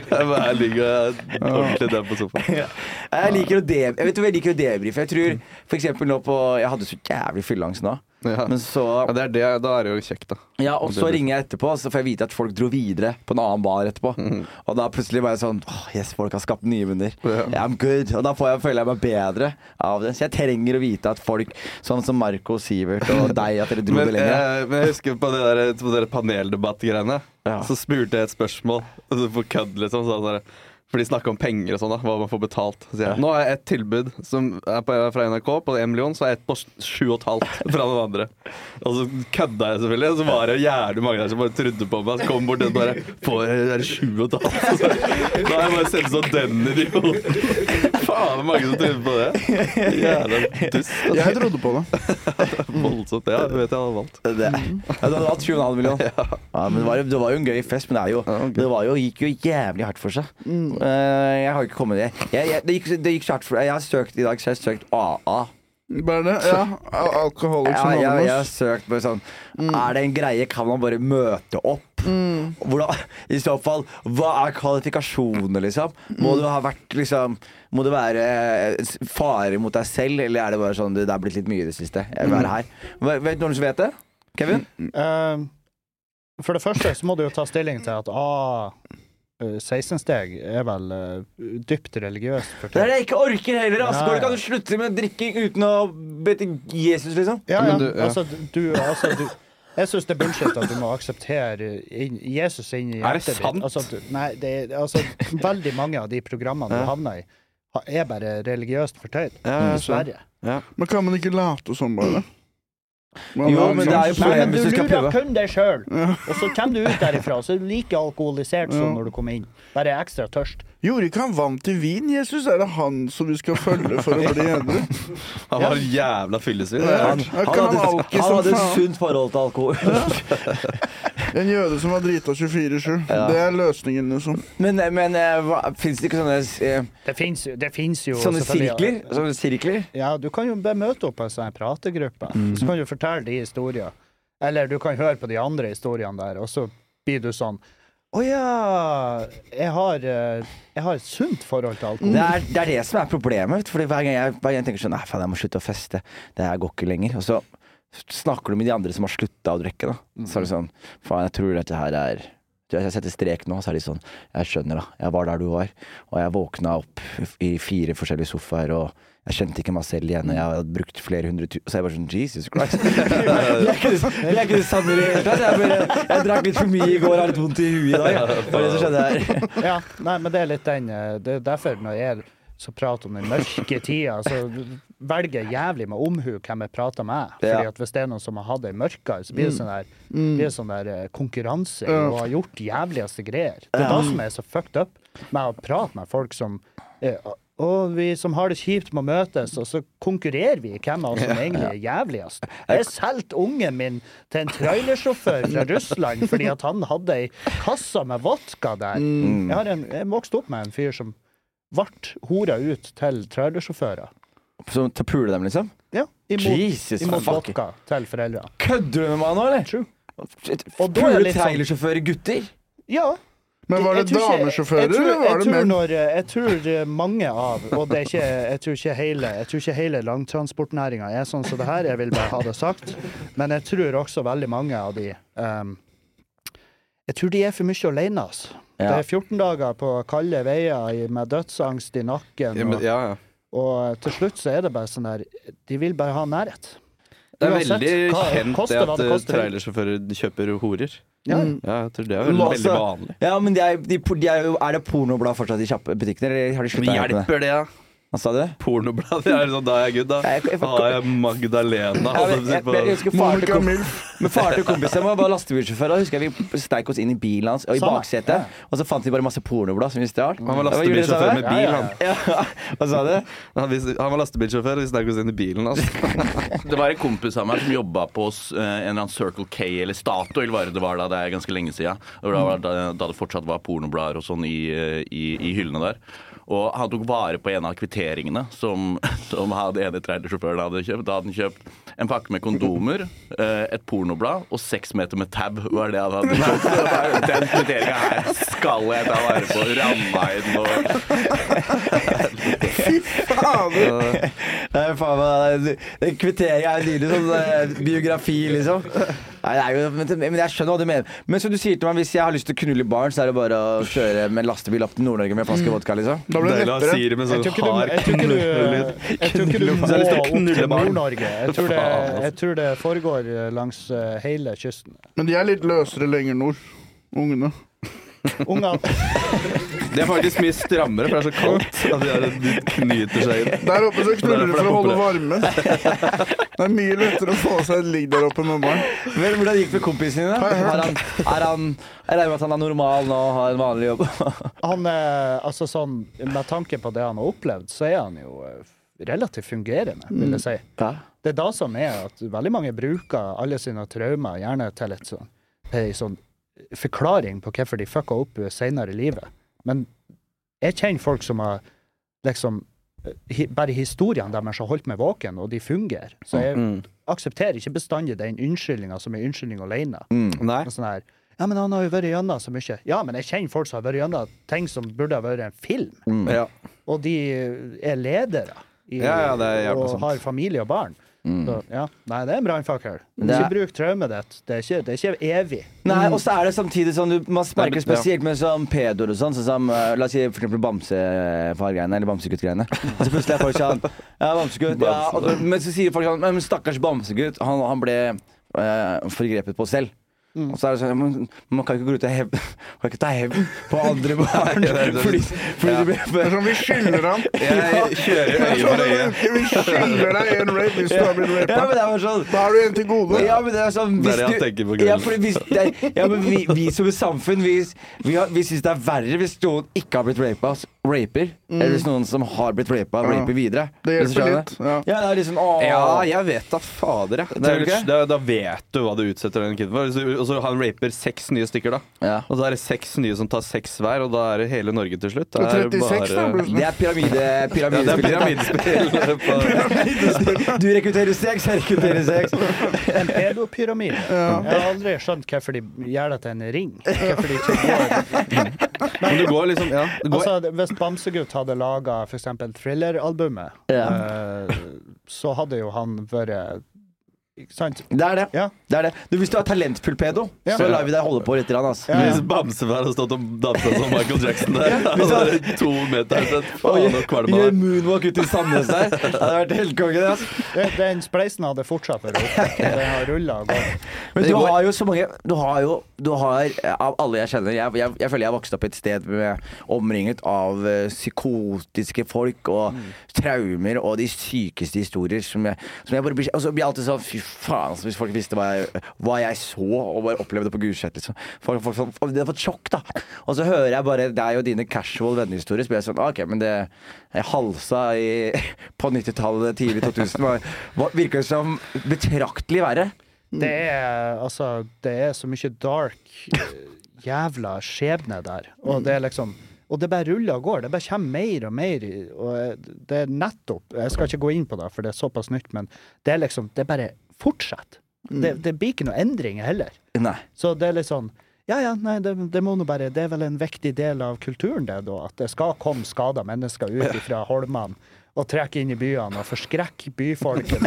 Jeg bare ligger ordentlig der på sofaen. Jeg liker å de Jeg jeg liker å debrife. Jeg tror for eksempel nå på Jeg hadde så jævlig fylleangst nå. Ja. Men så Ja, det er det, da er det jo kjekt, da. Ja, og så ringer jeg etterpå, så får jeg vite at folk dro videre på en annen bar etterpå. Og da plutselig var jeg sånn oh, yes, folk har skapt nye venner. Yeah, I'm good. Og da får jeg, føler jeg meg bedre av det. Så jeg trenger å vite at folk sånn som Marco Sivert og deg, at dere dro Men, det lenger. eh, men jeg husker på det der, på det der paneldebattgreiene. Ja. Så spurte jeg et spørsmål altså på kødd, liksom. Så, sånn, for de snakker om penger og sånn, da, hva man får betalt. Jeg, Nå har jeg et tilbud som er på, fra NRK på 1 million, så er jeg et på 7,5 fra den andre. Og så kødda jeg selvfølgelig, og så var det jævlig mange der som bare trodde på meg. Så kom bort den bare Får jeg er det 7,5? Da har jeg bare sett sånn den idioten. Faen, mange som trodde på det. Jævla dust. Jeg trodde på det. Voldsomt. Ja, du vet jeg hadde valgt. Det. Ja, du hadde hatt 7,5 millioner. Ja, men det var, jo- det var jo en gøy fest, men det, er jo, det var jo, gikk jo jævlig hardt for seg. Eh, jeg har ikke kommet det. Jeg, jeg, det, gikk, det gikk så hardt for Jeg har søkt i dag, så jeg har søkt AA. Bare det? Ja. Al- Alcoholics Ja, jeg, jeg har søkt på sånn Er det en greie? Kan man bare møte opp? Hvordan, I så fall, hva er kvalifikasjonene, liksom? Må du ha vært liksom Må det være eh, fare mot deg selv, eller er det bare sånn Det er blitt litt mye i det siste. Jeg vil være her. Hva- Vet noen som vet det? Kevin? Uh, for det første så må du jo ta stilling til at ah, 16-steg er vel uh, dypt religiøst. For Det er det jeg ikke orker heller. Altså. Ja, Går det ja. ikke an slutte med drikking uten å be til Jesus, liksom? Ja, ja. du- ja. Altså, du, altså, du Jeg syns det er bullshit at du må akseptere Jesus inn i Er det hjertet ditt. sant? Altså, du, nei, det er, altså, veldig mange av de programmene du havner i, er bare religiøst fortøyd. Dessverre. Men kan man ikke late som, bare? Man Jo, men det er jo sjanse. hvis du Problemet prøve. du skal lurer kun deg sjøl, og så kommer du ut derifra så er du like alkoholisert som når du kommer inn. Bare ekstra tørst. Gjorde ikke han vann til vin, Jesus? Er det han som vi skal følge for å bli edru? Han var jævla fyllesvin. Ja. Han, Ja, han kan han hadde, han hadde et sunt forhold til alkohol. En jøde som var drita 24-7. Det er løsningen, liksom. Men, men fins det ikke sånne, eh, Det fins jo, det finnes jo sånne sirkler? Sånne sirkler? Ja, du kan jo møte opp på en sånn prategruppe. Så kan du fortelle de historier. Eller du kan høre på de andre historiene der, og så blir du sånn Å ja, jeg har, eh, jeg har et sunt forhold til alkohol. Det er, det er det som er problemet. Fordi Hver gang jeg, hver gang jeg tenker sånn Nei, faen, jeg må slutte å feste. Det her går ikke lenger. Og så snakker du med de andre som har slutta å drikke. da Så er det sånn Faen, jeg tror dette her er Jeg setter strek nå, så er de sånn Jeg skjønner, da. Jeg var der du var. Og jeg våkna opp i fire forskjellige sofaer, og jeg kjente ikke meg selv igjen. Og jeg hadde brukt flere hundre tusen Så jeg bare sånn Jesus Christ. jeg er ikke det, jeg er det samme i det hele tatt. Jeg, jeg drakk litt for mye i går, har litt vondt i huet i dag. Det var det som skjedde her. Ja, nei, men det er litt den eh, Det er derfor når jeg så prater om den mørke tida, så velger jævlig med omhu hvem jeg prater med. Fordi at hvis det er noen som har hatt ei mørkere, så blir det sånn der, blir det sånn der eh, konkurranse Ja. og har gjort jævligste greier. Det er det som er så fucked up med å prate med folk som eh, og vi som har det kjipt, må møtes, og så konkurrerer vi i hvem av oss som egentlig er jævligst. Jeg solgte ungen min til en trailersjåfør fra Russland fordi at han hadde ei kasse med vodka der. Jeg, har en, jeg vokste opp med en fyr som ble hora ut til trailersjåfører. Så til å pule dem, liksom? Ja, imot, Jesus, imot fuck. vodka til foreldre. Kødder du med meg nå, eller? True. Og da er det Pule litt sånn- trailersjåfører gutter? Ja, Men var det Jeg tror ikke- damesjåfører, jeg tror- eller var det jeg tror menn? Når, eh, jeg tror eh, mange av, og det er ikke, jeg tror ikke hele, jeg tror ikke hele langtransportnæringa er sånn som det her, jeg vil bare ha det sagt, men jeg tror også veldig mange av de ehm, Jeg tror de er for mye alene, altså. Det er 14 dager på kalde veier i- med dødsangst i nakken, Ja, men, og, ja, ja. Og til slutt så er det bare sånn der De vil bare ha nærhet. Det er Uansett veldig hva- kjent koster det at det eh, trailersjåfører kjøper horer. Ja. Ja, jeg tror det er veldig, veldig altså- vanlig. Ja, men de er, de, de er, er det pornoblad fortsatt i kjappe butikkene, eller har de slutta med det? Hjelper det, ja? Hva sa du? Pornoblad, det er sånn, da er jeg good, da. Jeg- jeg- Da har jeg Magdalena. Men, jeg, husker far til, kom, men faren til kompisen min var lastebilsjåfør. Da husker jeg vi steik oss inn i bilen hans og i Samme. baksetet. Og så fant vi bare masse pornoblad som vi stjal. Han var lastebilsjåfør med bil, ja, han. Ja, Hva sa du? Han, var lastebilsjåfør, og vi steik oss inn i bilen hans. Det var en kompis av meg som jobba på eh, en eller annen Circle K eller Statoil, var det det var da, det er ganske lenge siden. Da, da det fortsatt var pornoblader og sånn i, eh, i, i hyllene der. Og han tok vare på en av kvitteringene som, som han ene trailersjåføren hadde kjøpt. Da hadde han kjøpt en pakke med kondomer, eh, et pornoblad og seks meter med tab. var det han hadde kjøpt. Den kvitteringa her skal jeg ta vare på. Ramma inn og Fader. Det er faen meg det- det er nydelig sånn biografi, liksom. Nei, det er jo, men, jeg skjønner hva du mener. Men som du sier til meg, hvis jeg har lyst til å knulle barn, så er det bare å kjøre med lastebil opp til Nord-Norge med en flaske vodka, liksom. Da blir det lettere. Jeg sånn tror ikke du, jeg tror ikke du, jeg tror ikke du må opp knulle til. Nord-Norge. Jeg, tror det-. Jeg tror det foregår eh, langs eh, hele kysten. Men de er litt løsere lenger nord, ungene. Ungene De er faktisk mye strammere, for det er så kaldt. At de, er, de knyter seg inn. Der oppe så knuller er for å holde varmen. varme. Det er mye lettere å få seg et ligg der oppe med barn. Vel, hvordan gikk det med kompisen din? da? Er han, er han, jeg regner med at han er normal nå og har en vanlig jobb. Han er altså sånn Med tanke på det han har opplevd, så er han jo eh, relativt fungerende, vil jeg si. Det er da som er at veldig mange bruker alle sine traumer gjerne til et sånn, ei sånn forklaring på hvorfor de fucka opp senere i livet. Men jeg kjenner folk som har liksom hi, Bare historiene deres har holdt meg våken, og de fungerer. Så jeg Mm. aksepterer ikke bestandig den unnskyldninga som er unnskyldning alene. Mm. Nei. Sånn her, ja, men han har jo vært gjennom så mye. Ja, men jeg kjenner folk som har vært gjennom ting som burde ha vært en film. Ja. Og de er ledere. I, Ja, ja, er og har familie og barn. Så, ja. Nei, det er en brannfakkel. Er- Ikke bruk traumet ditt. Det er ikke, det er ikke evig. Nei, og så er det samtidig sånn du, Man merker spesielt med sånn pedoer og sånn, sånn som eh, La oss si for eksempel bamsefar-greiene, eller bamsegutt-greiene. Og så plutselig er folk sånn Ja, bamsegutt. Ja, og, men så sier folk sånn Men stakkars bamsegutt, han, han ble eh, forgrepet på selv. Mm. Og så er det sånn man, Man kan ikke gå ut og hevn Man kan ikke ta hevn på andre barn. Ja, det fordi fordi Ja. du Det er sånn vi skylder ham. Jeg kjører øye for øye. Vi skylder deg en rape hvis du har blitt rapa. men rapet. det sånn Da har du en til gode. Ja, men det er sånn Det er hvis det du- tenker på Ja, fordi hvis det er, ja, men vi, vi som samfunn Vi, vi, har- vi syns det er verre hvis noen ikke har blitt rapa, raper, eller hvis noen som har blitt rapa, Ja. raper videre. Det hjelper litt. Ja. Ja, det er liksom åh. Ja, jeg vet da fader, jeg. Det da, da vet du hva du utsetter den kiden for. Og så han raper seks nye stykker, da. Ja. Og så er det seks nye som tar seks hver, og da er det hele Norge til slutt. Det er 36 da, bare- plutselig. Det er pyramide, Ja, det er pyramidespill. pyramidespill. Du rekrutterer seks, jeg rekrutterer seks. En pedopyramide. Jeg har aldri skjønt hvorfor de gjør det til en ring. Hvorfor de ikke går Men du går liksom Ja. Det går, Altså, hvis Bamsegutt hadde laga f.eks. Thriller-albumet, Ja. eh, så hadde jo han vært sant? Det er det. Ja. det, er det. Du, hvis du er talentfull pedo, Ja. så lar vi deg holde på litt. Altså. Ja, ja. Hvis Bamsefar hadde stått og dansa som Michael Jackson der, er to meter sett faen og kvalma gjør moonwalk ut i Sandnes der. Det hadde vært helt konge, det. Altså. Den spleisen hadde fortsatt. Den har rulla og gått. Men du har jo så mange Du har jo du har, Av alle jeg kjenner Jeg, jeg, jeg føler jeg har vokst opp et sted med, omringet av uh, psykotiske folk og traumer og de sykeste historier som jeg, som jeg bare blir Og så blir jeg alltid sånn Fy faen, altså, hvis folk visste hva jeg, hva jeg så og bare opplevde på Gulset. Liksom. Folk, folk, folk, de har fått sjokk, da. Og så hører jeg bare deg og dine casual vennehistorier, så blir jeg sånn OK, men det jeg halsa i, på 90-tallet, tidlig 2000, var, var, virker som betraktelig verre. Det er altså Det er så mye dark eh, jævla skjebne der. Og det er liksom og det bare ruller og går. Det bare kommer mer og mer. Og det er nettopp Jeg skal ikke gå inn på det, for det er såpass nytt, men det er liksom Det er bare fortsetter. Det, det blir ikke noe endring heller. Nei. Så det er litt sånn Ja, ja, nei, det, det må nå bare Det er vel en viktig del av kulturen, det, da. At det skal komme skada mennesker ut fra holmene og trekke inn i byene og forskrekke byfolket.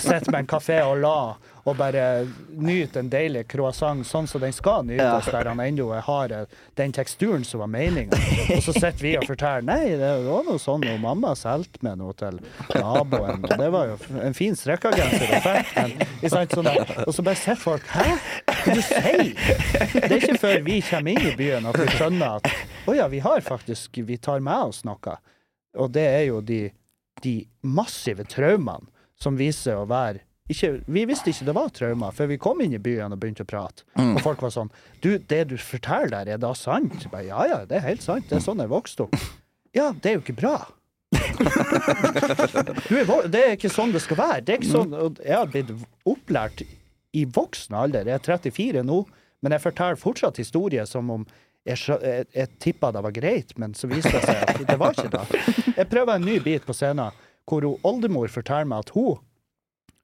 Sitter med en kafé og la og bare nyte en deilig croissant sånn som den skal nytes, der han ennå har den teksturen som var meninga. Og så sitter vi og forteller nei, det var noe sånn, og mamma solgte meg noe til naboen, og det var jo en fin fikk, men sant, sånn. Og så bare sitter folk Hæ? Hva du sier Det er ikke før vi kommer inn i byen at vi skjønner at å ja, vi har faktisk Vi tar med oss noe. Og det er jo de, de massive traumene som viser å være ikke, vi visste ikke det var traumer før vi kom inn i byen og begynte å prate. Og folk var sånn Du, det du forteller der, er da sant? Bare, ja ja, det er helt sant. Det er sånn jeg vokste opp. Ja, det er jo ikke bra. Du er, det er ikke sånn det skal være. Det er ikke sånn, jeg har blitt opplært i voksen alder. Jeg er 34 nå, men jeg forteller fortsatt historier som om jeg, jeg, jeg tippa det var greit, men så viste det seg at det var ikke det. Jeg prøver en ny bit på scenen hvor hun, oldemor forteller meg at hun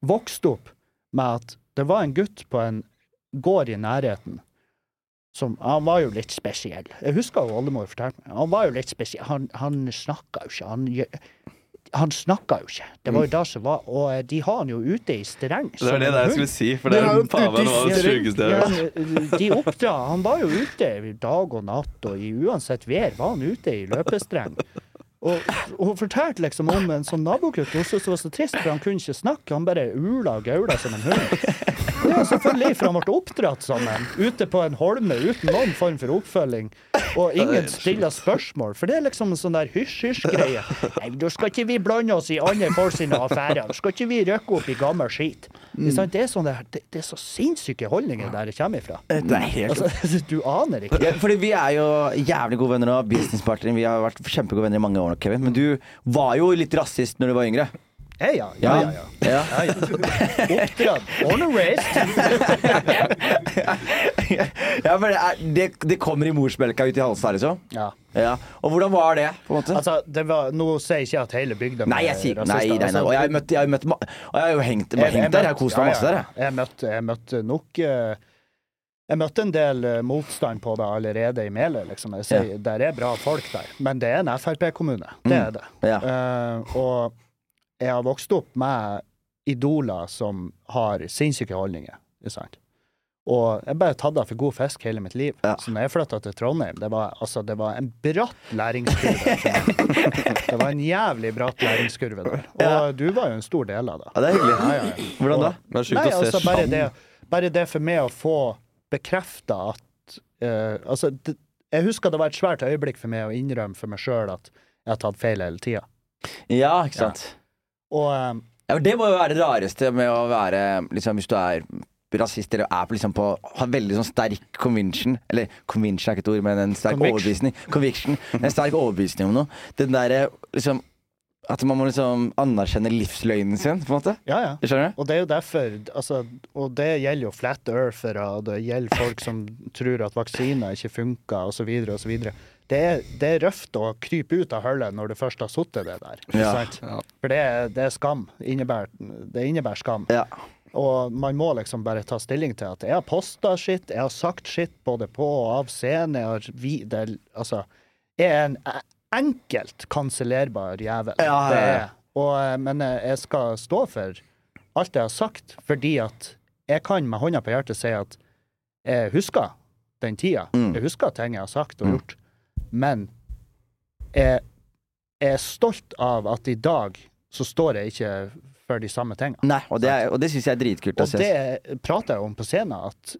vokste opp med at det var en gutt på en gård i nærheten som Han var jo litt spesiell. Jeg husker jo oldemor fortalte meg. Han var jo litt spesiell. Han, han snakka jo ikke. Han, han snakka jo ikke. Det var jo det som var Og eh, de har han jo ute i streng. Det var det jeg skulle si, for det er noe av det sjukeste jeg har hørt. de oppdra Han var jo ute dag og natt, og i uansett vær var han ute i løpestreng. Og, hun fortalte liksom om en sånn nabogutt hun syntes det var så trist, for han kunne ikke snakke. Han bare ula og gaula som en hund. Det er selvfølgelig for han ble oppdratt sammen, ute på en holme uten noen form for oppfølging. Og ingen stiller spørsmål, for det er liksom en sånn der hysj-hysj-greie. Nei, da skal ikke vi blande oss i andre folk sine affærer. Da skal ikke vi røkke opp i gammel skit. Sant? Det, er sånn der, det, det er så sinnssyke holdninger der det kommer ifra. Det er helt Altså, du aner ikke. ja, fordi vi er jo jævlig gode venner nå, businesspartnere. Vi har vært kjempegode venner i mange år nå, Kevin. Men du var jo litt rasist når du var yngre. Ja, ja, ja. ja, ja. Ja. ja, ja. Oppdratt. Born and ja, men det, er, det, det kommer i morsmelka ut i halsen her, liksom? Ja. Ja. Og hvordan var det? på en måte? Altså, det var, nå sier jeg ikke at hele bygda Nei, jeg sier nei, nei, nei. Altså, Og jeg har møtt, jeg har møtt Og jeg har jo hengt, jeg, hengt der. Jeg har kost meg masse der. jeg. Møtte, jeg møtte nok uh, Jeg møtte en del eh, motstand på det allerede i Meløy, liksom. Jeg sier, Der er bra folk der. Men det er en Frp-kommune. Det er det. Mm. Ja. Uh, og jeg har vokst opp med idoler som har sinnssyke holdninger. Ikke sant? Og jeg bare tatt av for god fisk hele mitt liv. Ja. Så når jeg flytta til Trondheim, det var, altså, det var en bratt læringskurve. det var en jævlig bratt læringskurve der. Og Ja. du var jo en stor del av det. Ja, det er hyggelig. Ja, ja, ja. Hvordan da? Det Nei, altså bare det, bare det for meg å få bekrefta at uh, Altså, det, jeg husker det var et svært øyeblikk for meg å innrømme for meg sjøl at jeg har tatt feil hele tida. Ja, ikke sant. Og eh, Ja, det må jo være det rareste med å være liksom, Hvis du er rasist eller er på, liksom, på har veldig sånn sterk conviction Eller conviction er ikke et ord, men en sterk Convict. overbevisning. Conviction. En sterk overbevisning om noe. Den derre liksom At man må liksom anerkjenne livsløgnen sin, på en måte. ja, ja. Du skjønner? Og det er jo derfor altså, Og det gjelder jo flat earthere, og det gjelder folk som tror at vaksiner ikke funker, osv., osv. Det, er- det er røft å krype ut av hullet når du først har sittet det der. Ja. For det, er- det er skam. Innebærer, det innebærer skam. Ja. Og man må liksom bare ta stilling til at jeg har posta skitt, jeg har sagt skitt både på og av scenen. Jeg har vi, det, er- altså, jeg er en e- enkelt kansellerbar jævel. Ja, ja, Det er. Og, eh, men eh, jeg skal stå for alt jeg har sagt, fordi at jeg kan med hånda på hjertet si at jeg husker den tida. Mm. Jeg husker ting jeg har sagt og gjort. Men jeg, er stolt av at i dag så står jeg ikke for de samme tingene. Nei, og det, er- og det syns jeg er dritkult. Og å se. det prater jeg om på scenen, at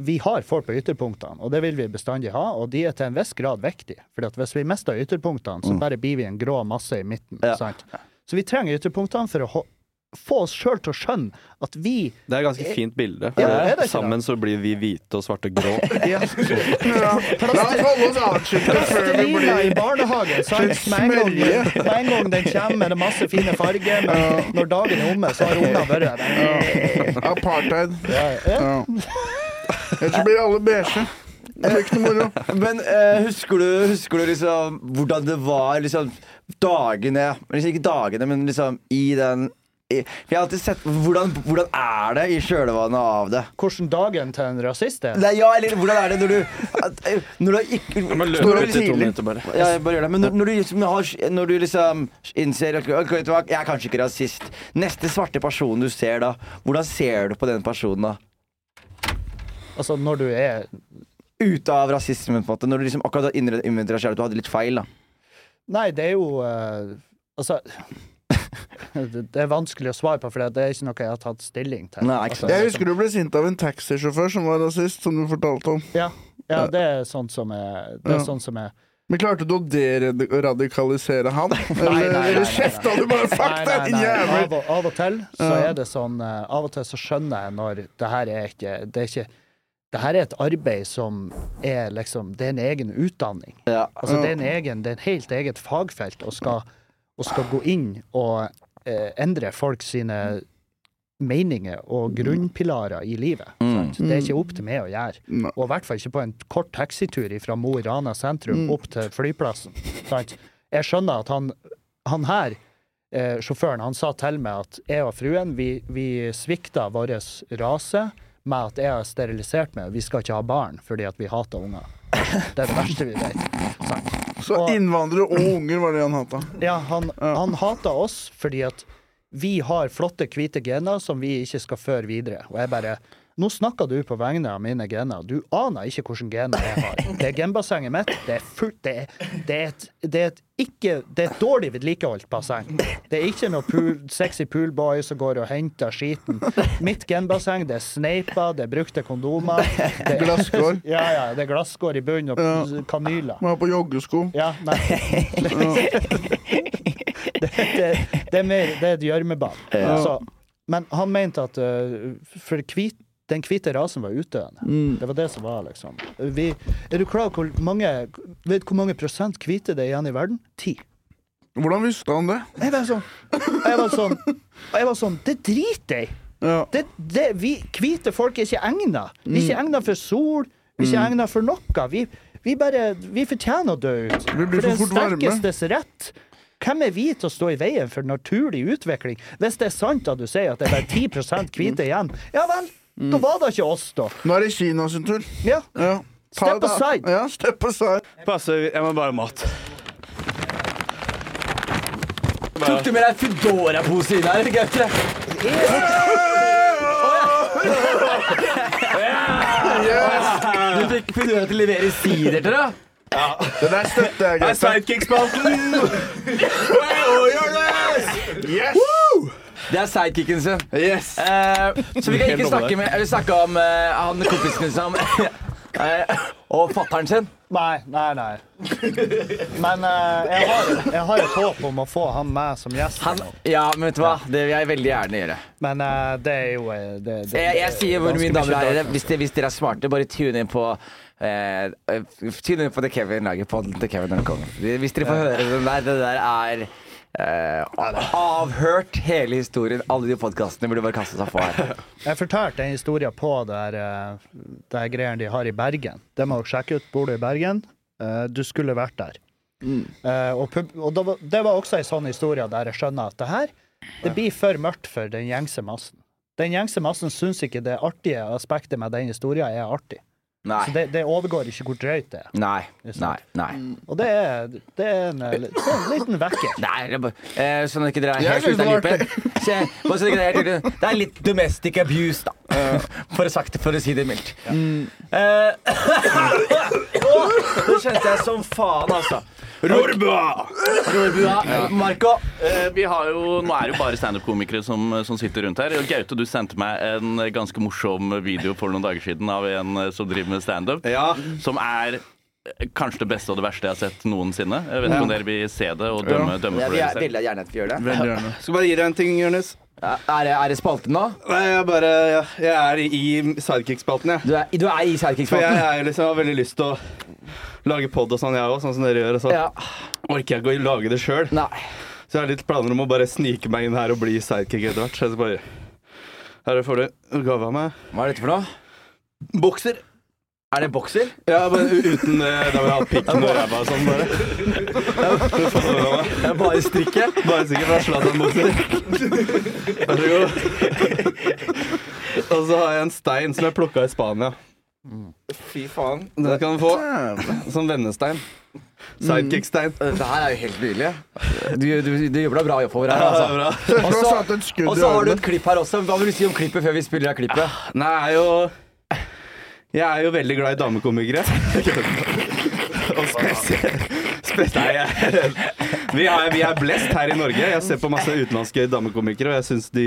vi har folk på ytterpunktene, og det vil vi bestandig ha, og de er til en viss grad viktige. For hvis vi mister ytterpunktene, så bare blir vi en grå masse i midten. Mm. Ja. Sant? Så vi trenger ytterpunktene for å få oss sjøl til å skjønne at vi Det er et ganske fint bilde. Ja, det det Sammen så blir vi hvite og svarte og grå. ja, Ja. Plastelina i barnehagen. Sant? Med, en gang, med en gang den kommer med masse fine farger, men når dagen er omme, så har ungene vært der. apartheid. Ja, ja. Ja. Ellers så blir alle beige. Det blir ikke noe moro. Men eh, husker, du, husker du liksom hvordan det var liksom dagene Liksom ikke dagene, men liksom i den jeg har alltid sett hvordan, hvordan er det i kjølvannet av det? Hvordan dagen til en rasist er? Nei, ja, eller hvordan er det når du at, eh, Når du ikke når du tidlig- bare. Ja, jeg bare gjør det. Men når, når, du, liksom har, når du liksom innser at ok, vet du hva, jeg er kanskje ikke rasist Neste svarte person du ser da, hvordan ser du på den personen da? Altså, når du er Ute av rasismen, på en måte. Når du liksom akkurat har innredd- deg selv at du hadde litt feil, da. Nei, det er jo uh, Altså det, er vanskelig å svare på, for det er ikke noe jeg har tatt stilling til. Nei. Altså, Jeg husker du ble sint av en taxisjåfør som var rasist, som du fortalte om. Ja, ja, det er sånt som er Det er Ja. sånn som er Men klarte du å deradikalisere han? Eller, kjefta du bare Fuck din jævel! Av, av og til så er det sånn eh, Av og til så skjønner jeg når det her er ikke Det er ikke det her er et arbeid som er liksom Det er en egen utdanning. Ja. Altså, det, er en egen, det er en helt eget fagfelt og skal, å skal gå inn og eh, endre folk sine meninger og grunnpilarer i livet. Mm. Det er ikke opp til meg å gjøre. Og i hvert fall ikke på en kort taxitur fra Mo i Rana sentrum opp til flyplassen. Sant? Jeg skjønner at han, han her, eh, sjåføren, han sa til meg at jeg og fruen, vi, vi svikta vår rase med at jeg har sterilisert meg. Vi skal ikke ha barn fordi at vi hater unger. Det er det verste vi vet. Sant? Så innvandrere og unger var det han hata. Ja, han, han hata oss fordi at vi har flotte, hvite gener som vi ikke skal føre videre. Og jeg bare Nå snakker du på vegne av mine gener. Du aner ikke hvilke gener jeg har. Det er genbassenget mitt. Det er fullt Det er, det er, et, det er et ikke Det er et dårlig vedlikeholdt basseng. Det er ikke noe pool, sexy poolboy som går og henter skiten. Mitt genbasseng, det er sneipa, det er brukte kondomer. Det er, Glasskår. ja, ja, det er glasskår i bunnen og Ja. kanyler. Må ha på joggesko. Ja, nei. Det, det, det er mer Det er et gjørmebad. Så, men han mente at uh, for hvit, den hvite rasen var utdøende. Det var det som var, liksom. Vi, er du klar over hvor mange Vet hvor mange prosent hvite det er igjen i verden? Ti. Hvordan visste han det? Jeg var sånn Jeg var sånn, jeg var sånn Det driter jeg i. Ja. Det, det, vi hvite folk er ikke egna. Vi er ikke egna for sol. Vi er ikke egna for noe. Vi, vi bare Vi fortjener å dø ut. Vi blir for for den fort varme. sterkestes rett. Hvem er vi til å stå i veien for naturlig utvikling? Hvis det er sant at du sier at det er bare 10 hvite igjen, ja vel, da var det ikke oss, da. Nå er det Kina sin tur. Ja. Ja. Ta Step det. aside. Ja, step aside. Passe, jeg må bare ha mat. Tok du med deg Foodora-pose inn her, Gaute? Du fikk Foodora til å levere sider til deg? Det der støtter jeg, Det Gaute. Sidekick-spalten! Yes! Det er sidekicken sin. Yes. Eh, så vi kan ikke snakke, med, vi snakke om uh, han kompisen din som eh, Og fatteren sin. Nei, nei, nei. Men eh, jeg, har, jeg har et håp om å få han med som gjest. Han, ja, men vet du hva? Det vil jeg veldig gjerne gjøre. Men eh, det er jo eh, det, det, Jeg, jeg sier hvor mye damer mye herrer, hvis, dere- hvis dere er smarte, bare tune inn på Tune inn på The Kevin lager på til Kevin når han kommer. Hvis dere får høre den der, det der er avhørt hele historien. Alle de podkastene burde bare kaste seg på her. Jeg fortalte en historie på det her, eh, det her greiene de har i Bergen. Det må dere sjekke ut. Bor du i Bergen? Eh, Du skulle vært der. Eh, og og det, var, det var også en sånn historie der jeg skjønner at det her det blir for mørkt for den gjengse massen. Den gjengse massen syns ikke det artige aspektet med den historien er artig. Nei. Så det, det overgår ikke hvor drøyt det er. Nei. Nei. Nei. Og det er, det er en, det er en, liten vekker. Nei, det er bare, eh, sånn at ikke dere er helt ute av ute- Det er litt domestic abuse, da. For å, sagt, for å si det mildt. Eh, Åh, det kjente jeg som faen, altså. Rorbua! Rorbua. Marco. Eh, vi har jo, Nå er det jo bare standup-komikere som, som sitter rundt her. Gaute, du sendte meg en ganske morsom video for noen dager siden av en eh, som driver med standup. Ja. Som er eh, kanskje det beste og det verste jeg har sett noensinne. Jeg vet ikke om dere vil se det og dømme, dømme Ja, for vi dere er selv. veldig gjerne at vi gjør det. Veldig gjerne. Skal bare gi deg en ting, Jonis. Ja, Er det, er det spalten nå? Nei, jeg bare ja, Jeg er i sidekick-spalten, jeg. Du er, du er i For jeg, sidekick-spalten? er liksom, har veldig lyst til å lage pod og sånn, jeg òg, sånn som dere gjør. Og så Ja. orker jeg ikke å lage det sjøl. Så jeg har litt planer om å bare snike meg inn her og bli sidekick etter hvert. Så jeg bare Her får du gave av meg. Hva er dette for noe? Bokser. Er det bokser? Ja, bare uten eh, Da vil jeg ha pikken og ræva og sånn, bare. Det er bare strikket. Bare sikkert fra Zlatan-bokser. Vær så god. Og så har jeg en stein som jeg plukka i Spania. Fy faen. Den kan du få. Som vennestein. Sidekick-stein. Dette her er jo helt nydelig. Du, du, du jobber deg bra oppover over her. Det er Altså. bra. Og så- Og så har du et klipp her også. Hva vil du si om klippet før vi spiller av klippet? Nei, jeg er jo Jeg er jo veldig glad i damekomikere. Og spesielt spes- Nei, jeg, vi, er, vi er blest her i Norge. Jeg ser på masse utenlandske damekomikere, og jeg syns de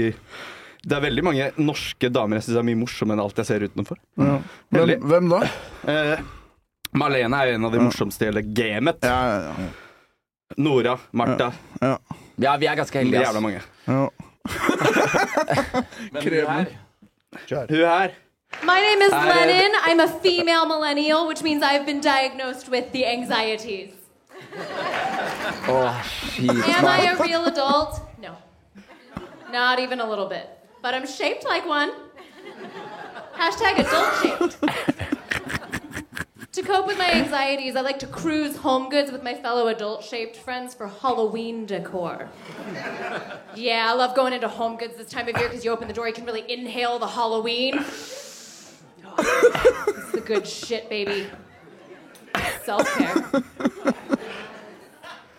Det er veldig mange norske damer jeg syns er mye morsommere enn alt jeg ser utenfor. Ja. Hvem, hvem da? Eh, Marlene er jo en av de morsomste i hele gamet. Ja, ja, ja. Nora, Martha. ja. Ja, vi er ganske heldige. Jævla ass. mange. ja. Kremen. Kjør. Hun her. My name is. Lennon. I'm a female millennial, which means I've been diagnosed with the anxieties. oh, shit, Am I a real adult? No. Not even a little bit. But I'm shaped like one. Hashtag adult shaped. to cope with my anxieties, I like to cruise home goods with my fellow adult shaped friends for Halloween decor. Yeah, I love going into home goods this time of year because you open the door, you can really inhale the Halloween. It's the good shit, baby. Self care.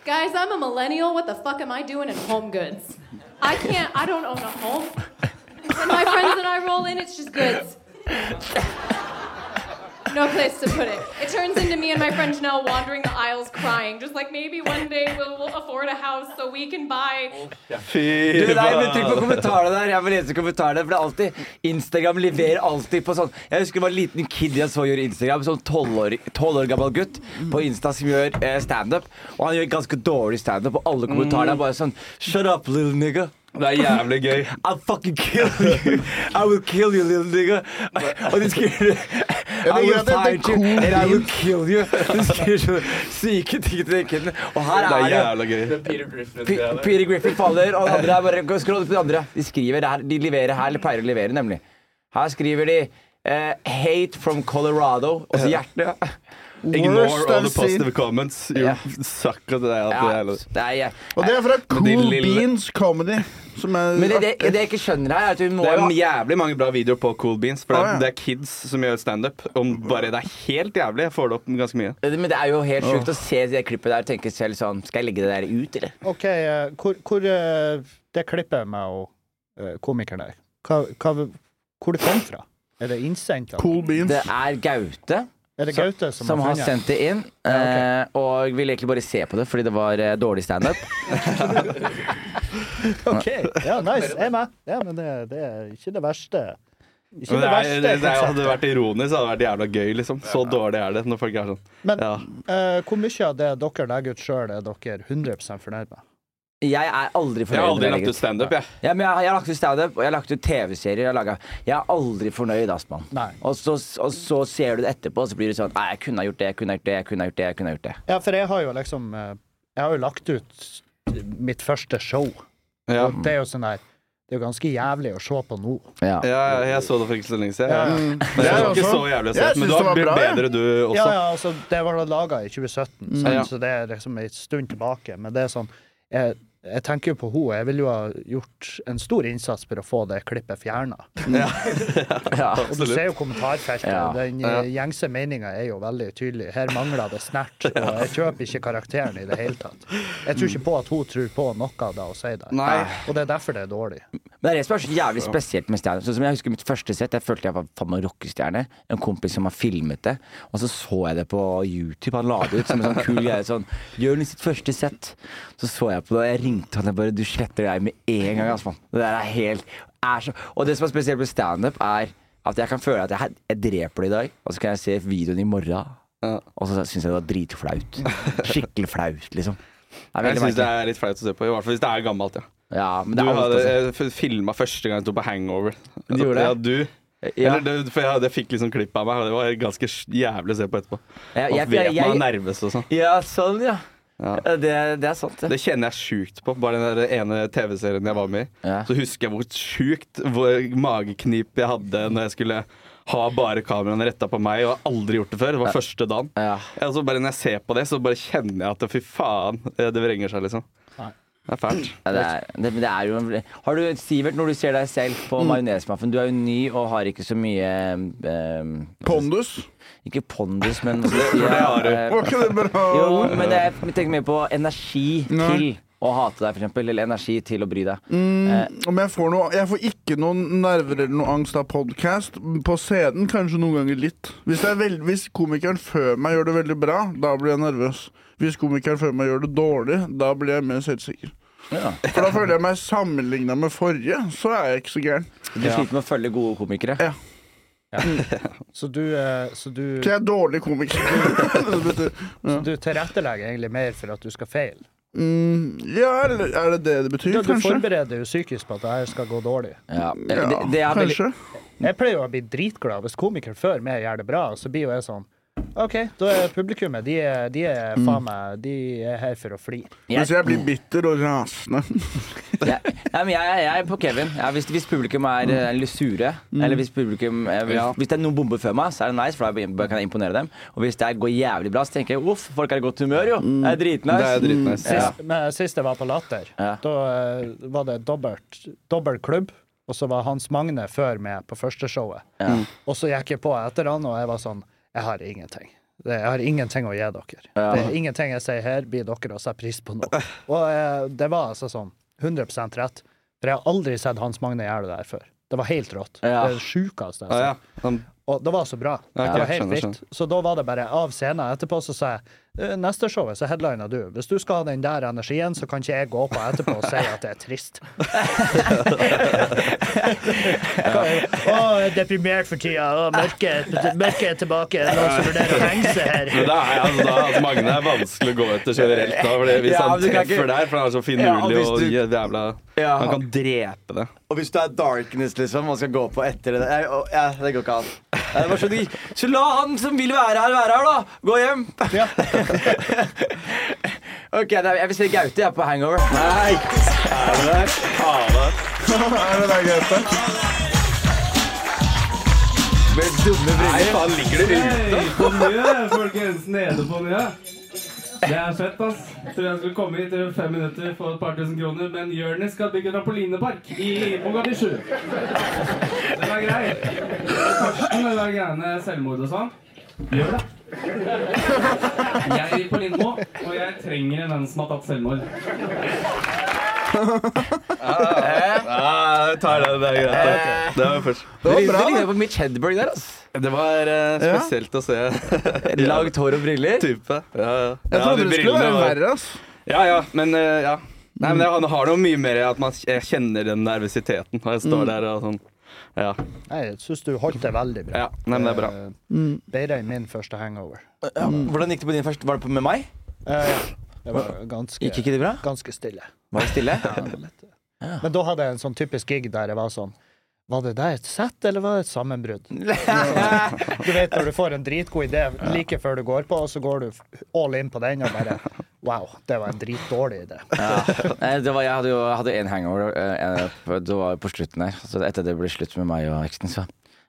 Guys, I'm a millennial. What the fuck am I doing in home goods? I can't, I don't own a home. When my friends and I roll in, it's just goods. No place to put it. It turns into me and my friend Janelle wandering the aisles crying, just like maybe one day we'll, we'll afford a house so we can buy. Fy Du, nei, men Trykk på kommentarene der. Jeg må lese kommentarene. For det er alltid Instagram leverer alltid på sånn Jeg husker det var en liten kid jeg så gjøre Instagram. Sånn tolv år, 12 år gammel gutt på Insta som gjør eh, standup. Og han gjør ganske dårlig standup, og alle kommentarene er bare sånn Shut up, little nigga. Det er jævlig gøy. I'll fucking kill you. I will kill you, little nigga. Og de skriver I will find you and I will kill you. De skriver så syke ting til den kiden. Og her Det er det jævla gøy. Peter Griffin faller, og andre er bare Skroll på de andre. De skriver her, de leverer her, eller pleier å levere, nemlig. Her skriver de eh, 'Hate from Colorado', og så hjerte. Ignore Worst all I've the positive seen. comments. You Ja. suck at det. er- Ja, det er- det er, jeg- Og det er fra Cool lille- Beans Comedy. Som er men det, det, det jeg ikke skjønner her, er at vi må Det er jo jævlig mange bra videoer på Cool Beans. For det Ah, ja. er, det er kids som gjør standup. Om bare det er helt jævlig, jeg får det opp ganske mye. Men det er jo helt sjukt å se det klippet der og tenke selv sånn Skal jeg legge det der ut, eller? OK, uh, hvor, hvor uh, det klippet med å, eh, komikeren der, hva, hva, hvor det kom fra? Er det innsendt? Cool Beans. Det er Gaute Er det Gaute som, som har sendt det inn, Ja, okay. eh, og ville egentlig bare se på det fordi det var eh, dårlig standup. OK, ja, nice. Jeg er med. Ja, men det, det er ikke det verste. Det det, er, verste det, det hadde vært ironisk, det hadde vært jævla gøy, liksom. Så dårlig er det når folk er sånn. Men Ja. uh, hvor mye av det dere legger ut sjøl, er dere 100 fornøyd med? Jeg er aldri Jeg har aldri lagt ut standup, jeg. Ja, men jeg, jeg har lagt ut standup, og jeg har lagt ut TV-serier. Jeg, har jeg er aldri fornøyd, Aspan. Og så, og så ser du det etterpå, og så blir det sånn Nei, jeg kunne ha gjort det, jeg kunne ha gjort det, jeg kunne ha gjort det. jeg kunne ha gjort det Ja, for jeg har jo liksom eh, Jeg har jo lagt ut mitt første show. Ja. Og det er jo sånn der Det er jo ganske jævlig å se på nå. Ja. Ja, jeg så det for ikke så lenge siden. Ja, Ja. ja. Men det var ikke så jævlig å se. Men du har blitt bedre, du også. Ja, ja, altså, det var laga i 2017, sant? Ja. så det er liksom en stund tilbake. Men det er sånn Jeg, jeg tenker jo på henne. Jeg ville jo ha gjort en stor innsats for å få det klippet fjerna. Ja. Og du ser jo kommentarfeltet. Ja. Den Ja. eh, gjengse meninga er jo veldig tydelig. Her mangler det snert. Og jeg kjøper ikke karakteren i det hele tatt. Jeg tror ikke på at hun tror på noe av det hun sier der. Nei. Og det er derfor det er dårlig. Men det er det som er så jævlig spesielt med stjerner. Sånn som jeg husker mitt første sett. Jeg følte jeg var faen meg rockestjerne. En kompis som har filmet det. Og så så jeg det på YouTube. Han la det ut som en sånn kul greie. Sånn Jørn sitt første sett. Så så jeg på det, og jeg ringte han. Jeg bare Du sletter deg med en gang, altså. mann. Det der er helt er så Og det som er spesielt med standup, er at jeg kan føle at jeg, jeg dreper det i dag, og så kan jeg se videoen i morgen, Ja. og så syns jeg det var dritflaut. Skikkelig flaut, liksom. Jeg syns det er litt flaut å se på, i hvert fall hvis det er gammelt. ja Ja, men Du det er alt, hadde altså. filma første gang jeg sto på Hangover. Du gjorde det? Ja, du. Ja. Eller det, for jeg, det fikk liksom klipp av meg, og det var ganske jævlig å se på etterpå. Jeg- Og vet jeg- man er nervøs og sånn. Ja, sånn, ja. Ja. Ja, Det, det er sant, det. Det kjenner jeg sjukt på. Bare den der ene TV-serien jeg var med i. Ja. Så husker jeg hvor sjukt hvor mageknip jeg hadde når jeg skulle ha bare kameraene retta på meg og har aldri gjort det før. Det var første dagen. Ja. Ja, så bare Når jeg ser på det, så bare kjenner jeg at fy faen, det vrenger seg, liksom. Det er fælt. Ja, det er, det, det er jo en- Har du, Sivert, når du ser deg selv på majonesmaffen Du er jo ny og har ikke så mye eh, Pondus. Ikke pondus, men det har du. eh, det? Jo, men jeg, jeg tenker mer på energi Nei. til å hate deg, eksempel. Eller energi til å bry deg. Mm, om jeg får noe Jeg får ikke noen nerver eller noe angst av podkast. På scenen kanskje noen ganger litt. Hvis, det veld, hvis komikeren før meg gjør det veldig bra, da blir jeg nervøs. Hvis komikeren før meg gjør det dårlig, da blir jeg mer selvsikker. Ja. For da føler jeg meg sammenligna med forrige, så er jeg ikke så gæren. Du sliter med å følge gode komikere. Så du, eh, så du, Så jeg er dårlig komiker. Det så du tilrettelegger egentlig mer for at du skal feile. mm, ja, eller er det det det betyr? Du, du Kanskje? forbereder jo psykisk på at det her skal gå dårlig. Ja. Det, Ja, det er veldig, kanskje. Jeg pleier jo å bli dritglad hvis komikere før meg gjør det bra, så blir jo jeg sånn OK, da er publikummet De er, de er Mm. faen meg De er her for å fly. Hvis jeg blir bitter og rasende nei, men jeg, jeg er på Kevin. Ja, hvis, hvis publikum er eh, litt sure, eller hvis publikum eh, hvis, Ja. hvis det er noen bomber før meg, så er det nice, for da kan jeg imponere dem. Og hvis det går jævlig bra, så tenker jeg uff, folk er i godt humør, jo. Det er dritnice. Det er dritnice. Sist, men sist jeg var på Latter, Ja. da uh, var det dobbelt, dobbelt klubb. Og så var Hans Magne før meg på første showet. Ja. Og så gikk jeg på etter han, og jeg var sånn Jeg har ingenting. Det, jeg har ingenting å gi dere. Ja. Det er ingenting jeg sier her, blir dere å sette pris på nå. Og eh, det var altså sånn 100 rett. For jeg har aldri sett Hans Magne gjøre det der før. Det var helt rått. Ja. Det er det sjukeste jeg har sett. Og det var så bra. Ja, ok, det var helt vilt. Så da var det bare av scenen. Etterpå så sa jeg «Eh, neste showet så headliner du. Hvis du skal ha den der energien, så kan ikke jeg gå på etterpå og si at det er trist. Å, jeg er deprimert for tida. Å, mørket, mørket er tilbake. Det noen som vurderer å henge seg her. Men da er altså, da, altså, Magne er vanskelig å gå etter generelt. Da, fordi hvis Ja, han treffer ikke- der, for han er så Ja, og du... og jævla Ja. Han kan drepe det. Og hvis du er darkness, liksom, og skal gå på etter det jeg, og, ja, Det går ikke an. Jeg bare så la han som vil være her, være her, da! Gå hjem! OK, da, jeg vil si Gaute, er på hangover. Nei! Er det der? Er det der Gaute? Med dumme briller. faen, ligger det ute? På mye, folkens. Nede på mye. Det er fett, ass. Tror jeg skulle komme hit i fem minutter for et par tusen kroner, men Jonis skal bygge trampolinepark i Mogadishu. Den er grei. Karsten, det der greiene selvmord og sånn. Gjør det. Jeg er på Lindmo, og jeg trenger en venn som har tatt selvmord. Ja, jeg tar det. Det er greit. Det var først. Det var Det bra. ligner på Mitch Hedberg der, altså. Det var eh, spesielt å se. Langt hår og briller. Type. Ja, ja. Jeg Ja, trodde det skulle brillene være var- verre, ass. Ja, ja, men eh, ja. Nei, men Han har noe mye mer i at man jeg kjenner den nervøsiteten når jeg står der og sånn. Ja. Nei, Jeg syns du holdt det veldig bra. ja. Nei, men det er bra. Eh, Bedre enn min første hangover. Ja, hvordan gikk det på din første? Var det på med meg? Eh, ja. Det var ganske, Gikk ikke det bra? ganske stille. Var det stille? Men da hadde jeg en sånn typisk gig der jeg var sånn Var det der et sett, eller var det et sammenbrudd? Du vet når du får en dritgod idé like før du går på, og så går du all in på den og bare Wow, det var en dritdårlig idé. Ja. Det var, jeg hadde jo jeg hadde en hangover på- det var på slutten der. Så etter det ble slutt med meg og eksen, så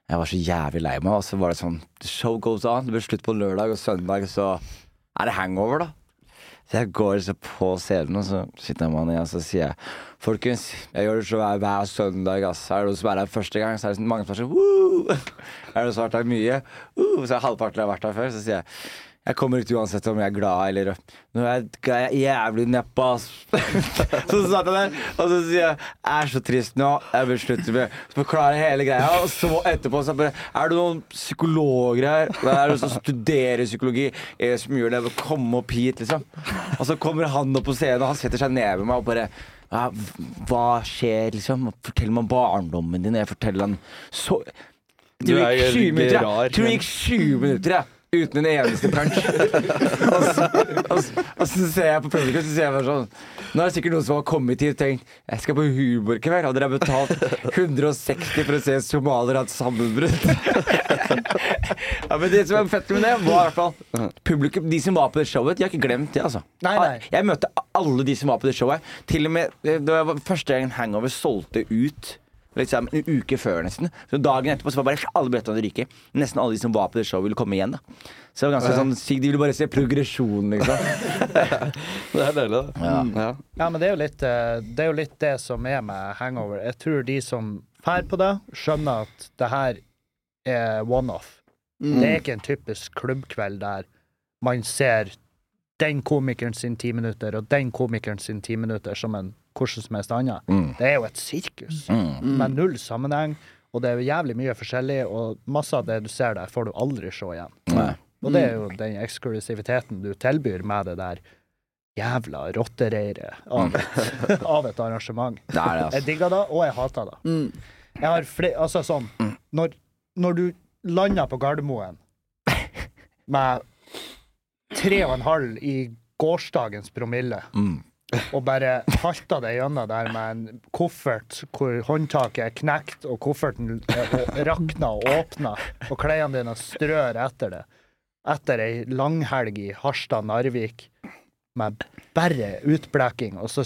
jeg var så jævlig lei meg. Og så var det sånn The show goes on. Det ble slutt på lørdag og søndag, så er det hangover, da. Så jeg går så på scenen, og så sitter man igjen og så sier jeg Folkens, jeg gjør det så hver, hver søndag. Ass. Er det noen som er her første gang, så er det mange som er sånn! Er det noen som har vært her mye? Woo! Så er halvparten har vært her før. Så sier jeg jeg kommer ut uansett om jeg er glad eller Nå er jeg jævlig neppa, ass. så satt jeg der, og så sier jeg jeg er så trist nå. Jeg vil slutte med Så forklarer jeg hele greia, og så etterpå så bare Er det noen psykologer her? Det er det som studerer psykologi? Det som gjør det? Komme opp hit, liksom. Og så kommer han opp på scenen, og han setter seg ned med meg og bare ja, hva skjer, liksom? Fortell meg om barndommen din. Jeg forteller han så Du Det gikk sju minutter, jeg. tror det gikk sju minutter, jeg. Uten en eneste punch. og, så, og, så, og så ser jeg på publikum så ser jeg bare sånn Nå er det sikkert noen som har kommet hit og tenkt Jeg skal på humorkveld. Hadde dere betalt 160 for å se somaliere ha et sammenbrudd? ja, men det som er fett med det, var i hvert fall publikum. De som var på det showet, de har ikke glemt det, altså. Nei, nei. Jeg møtte alle de som var på det showet. Til og med Det var første gangen Hangover solgte ut Liksom en uke før, nesten. Så dagen etterpå så var bare alle billettene ryke. Nesten alle de som var på det showet, ville komme igjen. da Så det var ganske sånn sykt. De ville bare se progresjon, liksom. Det er deilig, da. Ja. Ja. Ja, men det er, jo litt, eh, det er jo litt det som er med hangover. Jeg tror de som drar på det, skjønner at det her er one-off. Mm. Det er ikke en typisk klubbkveld der man ser den komikeren sin ti minutter og den komikeren sin ti minutter som en hvordan som helst annet. Mm. Det er jo et sirkus med null sammenheng, og det er jo jævlig mye forskjellig, og masse av det du ser der, får du aldri se igjen. Nei. Og det er jo den eksklusiviteten du tilbyr med det der jævla rottereiret av, et- av et arrangement. Det er det, Jeg digga det, og jeg hater det. Mm. Jeg har flere Altså sånn Når, når du lander på Gardermoen med tre og en halv i gårsdagens promille, Mm. Og bare halta deg gjennom der med en koffert hvor håndtaket er knekt, og kofferten er rakna og åpna, og klærne dine strør etter det, etter ei langhelg i Harstad-Narvik med bare utbleking, og så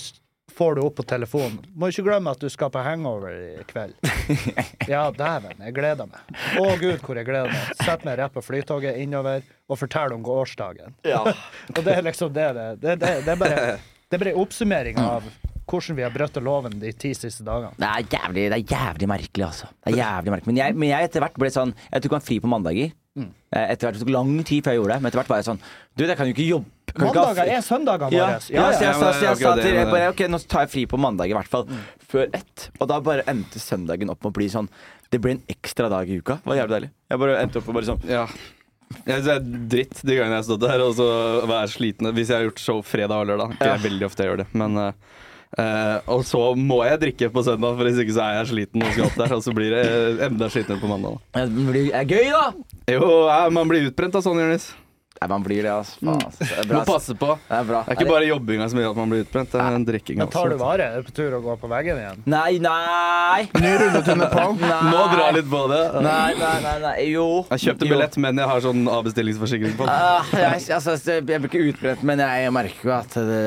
får du opp på telefonen Må ikke glemme at du skal på hangover i kveld. Ja, dæven, jeg gleder meg. Å gud, hvor jeg gleder meg. Sett meg rett på flytoget innover og fortell om gårsdagen. og det er liksom det det, det, det, det er bare Det er bare en oppsummering av hvordan vi har brutt loven de ti siste dagene. Det er jævlig, det er jævlig merkelig, altså. Det er jævlig merkelig. Men jeg, men jeg etter hvert ble sånn Jeg tok meg fri på mandager. Mm. Etter hvert, Det tok lang tid før jeg gjorde det, men etter hvert var jeg sånn Du, jeg kan jo ikke jobbe kan Mandager er søndagene ja, våre. ja, så jeg, Ja, sa- så jeg sa til bare, Ok, nå tar jeg fri på mandag i hvert fall. Før ett. Og da bare endte søndagen opp med å bli sånn Det ble en ekstra dag i uka. Det var jævlig deilig. Jeg bare endte opp med bare sånn Ja. Jeg synes det er dritt de gangene jeg har stått der og så være sliten. Hvis jeg har gjort show fredag og lørdag. Ikke Ja. veldig ofte jeg gjør det, men eh, eh, Og så må jeg drikke på søndag, for hvis ikke så er jeg sliten og skal opp der. Og så blir det enda slitnere på mandag. Da. Det er gøy, da! Jo, man blir utbrent av sånn, Jonis. Nei, man blir det, altså. Faen, altså. Det er bra. Må passe på. Det er bra. Det er ikke bare jobbinga som gjør at man blir utbrent, det er en drikking også. tar du vare? Er du på tur å gå på veggen igjen? Nei, nei! Ny runde til Nepal. Må dra litt på det. Nei, nei, nei, nei. Jo. Jeg kjøpte billett, men jeg har sånn avbestillingsforsikring på. den. jeg, altså, jeg blir ikke utbrent, men jeg merker jo at det,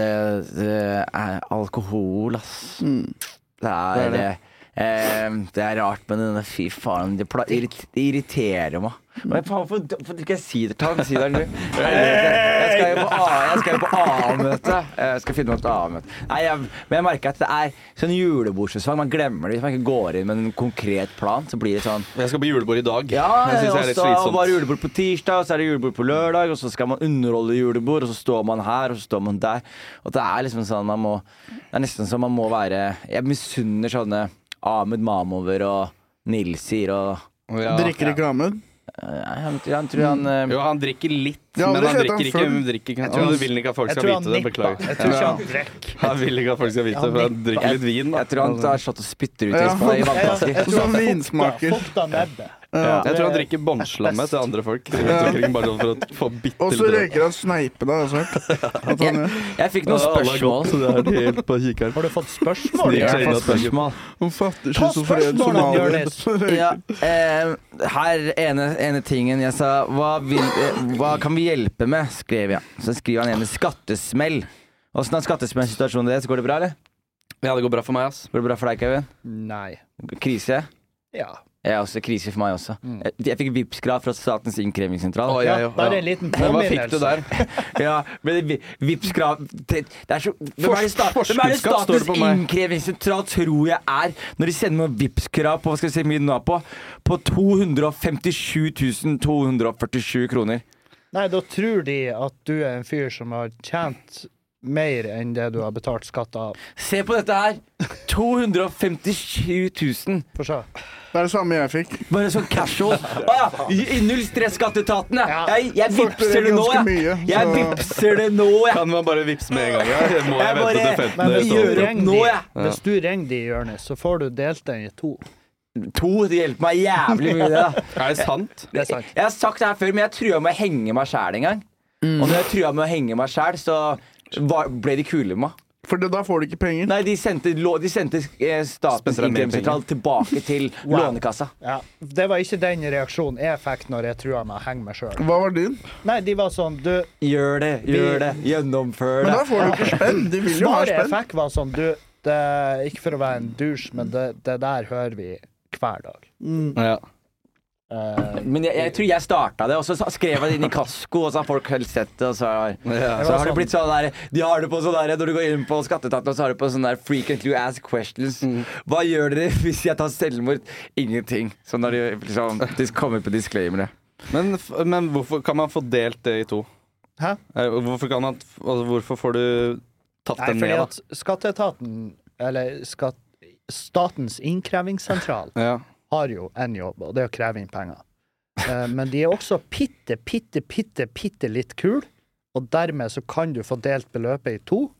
det er alkohol, ass. Det er det. Eh, det er rart, men denne fy faen Det, det irriterer meg. Men faen, hvorfor skal jeg si det? han? si det, du. Jeg skal jo på A- jeg skal jo på A-møte. Jeg skal finne et A-møte. Nei, jeg, men jeg merker at det er sånn julebordsesong. Man glemmer det hvis man ikke går inn med en konkret plan. Så blir det sånn Jeg skal på julebord i dag. ja, jeg synes det er og litt så slitsomt. var det julebord på tirsdag, og så er det julebord på lørdag, og så skal man underholde julebord, og så står man her, og så står man der. Og det er liksom sånn man må Det er nesten som man må være Jeg misunner sånne Ahmed Mamover og Nilsir og Ja. Drikker reklamen? Ahmed. Eh, han, han tror han eh, Jo, han drikker litt, Jeg har men han drikker ikke. Han Drikker ikke. tror han- Han vil ikke at folk skal vite det. Beklager. Jeg tror ikke han drikker. Han vil ikke at folk skal vite det, for han drikker litt vin. Jeg tror han tar shot og spytter ut Ja. i Ja, vannflasker. jeg tror han vinsmaker. Ja. Jeg tror han drikker båndslammet til andre folk. Bare sånn for å få bitte Og så røyker han sneipe, da. jeg han gjør. Jeg fikk noen Ja, har spørsmål. så det er helt på. Har du fått spørsmål? Jeg har fått spørsmål. Han fatter Ta schizofren spørsmålene, somalier. Jonis. Ja, eh, her ene, ene tingen jeg sa hva, vil, eh, hva kan vi hjelpe med? skrev jeg. Så skriver han ene skattesmell. Åssen er skattesmellsituasjonen deres? Går det bra, eller? Ja, det går bra for meg, ass. Går det bra for deg, Kevin? Nei. Krise? Ja. Jeg er også krise for meg også. Jeg, jeg fikk Vipps-krav fra Statens innkrevingssentral. Oh, ja jeg òg. bare en liten Men hva fikk du der? Ja, men det- Vipps-krav det, det er så Hvem er det, sta, er det Statens innkrevingssentral tror jeg er når de sender noen Vipps-krav på hva skal jeg si mye nå på På 257 247 kroner. Nei, da tror de at du er en fyr som har tjent mer enn det du har betalt skatt av. Se på dette her! 257 000. Få se. Det er det samme jeg fikk. Bare sånn casual. Å ja! i- Null stress, skatteetaten. jeg. Ja. Jeg, jeg vipser det nå, jeg. mye, Jeg vipser det nå, jeg. Kan man bare vippse med en gang? Ja? Må jeg, Jeg vente bare- til 15 Men hvis gjør det nå, jeg. hvis du ringer de, Jonis, så får du delt den i to. To, det hjelper meg jævlig mye, det. da. Er det sant? Det er sant. Jeg har sagt det her før, men jeg trua med å henge meg sjæl en gang. Mm. Og når jeg trua med å henge meg sjæl, så var, ble de kule med meg. For det, da får du ikke penger. Nei, de sendte, de sendte eh, Statens innkrevingssentral tilbake til Lånekassa. Ja, Det var ikke den reaksjonen jeg fikk når jeg trua med å henge meg sjøl. Hva var din? Nei, de var sånn Du, Gjør det, gjør det, gjennomfør det. Men da får du ikke spenn. De vil jo ha svaret jeg fikk, var sånn Du, Det ikke for å være en douche, men det, det der hører vi hver dag. Ja. Eh, Men jeg, jeg tror jeg starta det, og så skrev jeg det inn i Kasko, og så har folk helst sett det, og så har, Ja. så har det blitt sånn der De har det på sånn der Når du går inn på skatteetaten, og så har du på sånn der frequently asked questions. Hva gjør dere hvis jeg tar selvmord? Ingenting. Så når de liksom De kommer på disclaimere. Men, men hvorfor kan man få delt det i to? Hæ? Eh, Hvorfor, kan man, altså, hvorfor får du tatt Nei, den ned, da? at skatteetaten, eller skatt, Statens innkrevingssentral, Ja. har jo en jobb, og det er å kreve inn penger. Eh, Men de er også bitte, bitte, bitte, bitte litt kul, og dermed så kan du få delt beløpet i to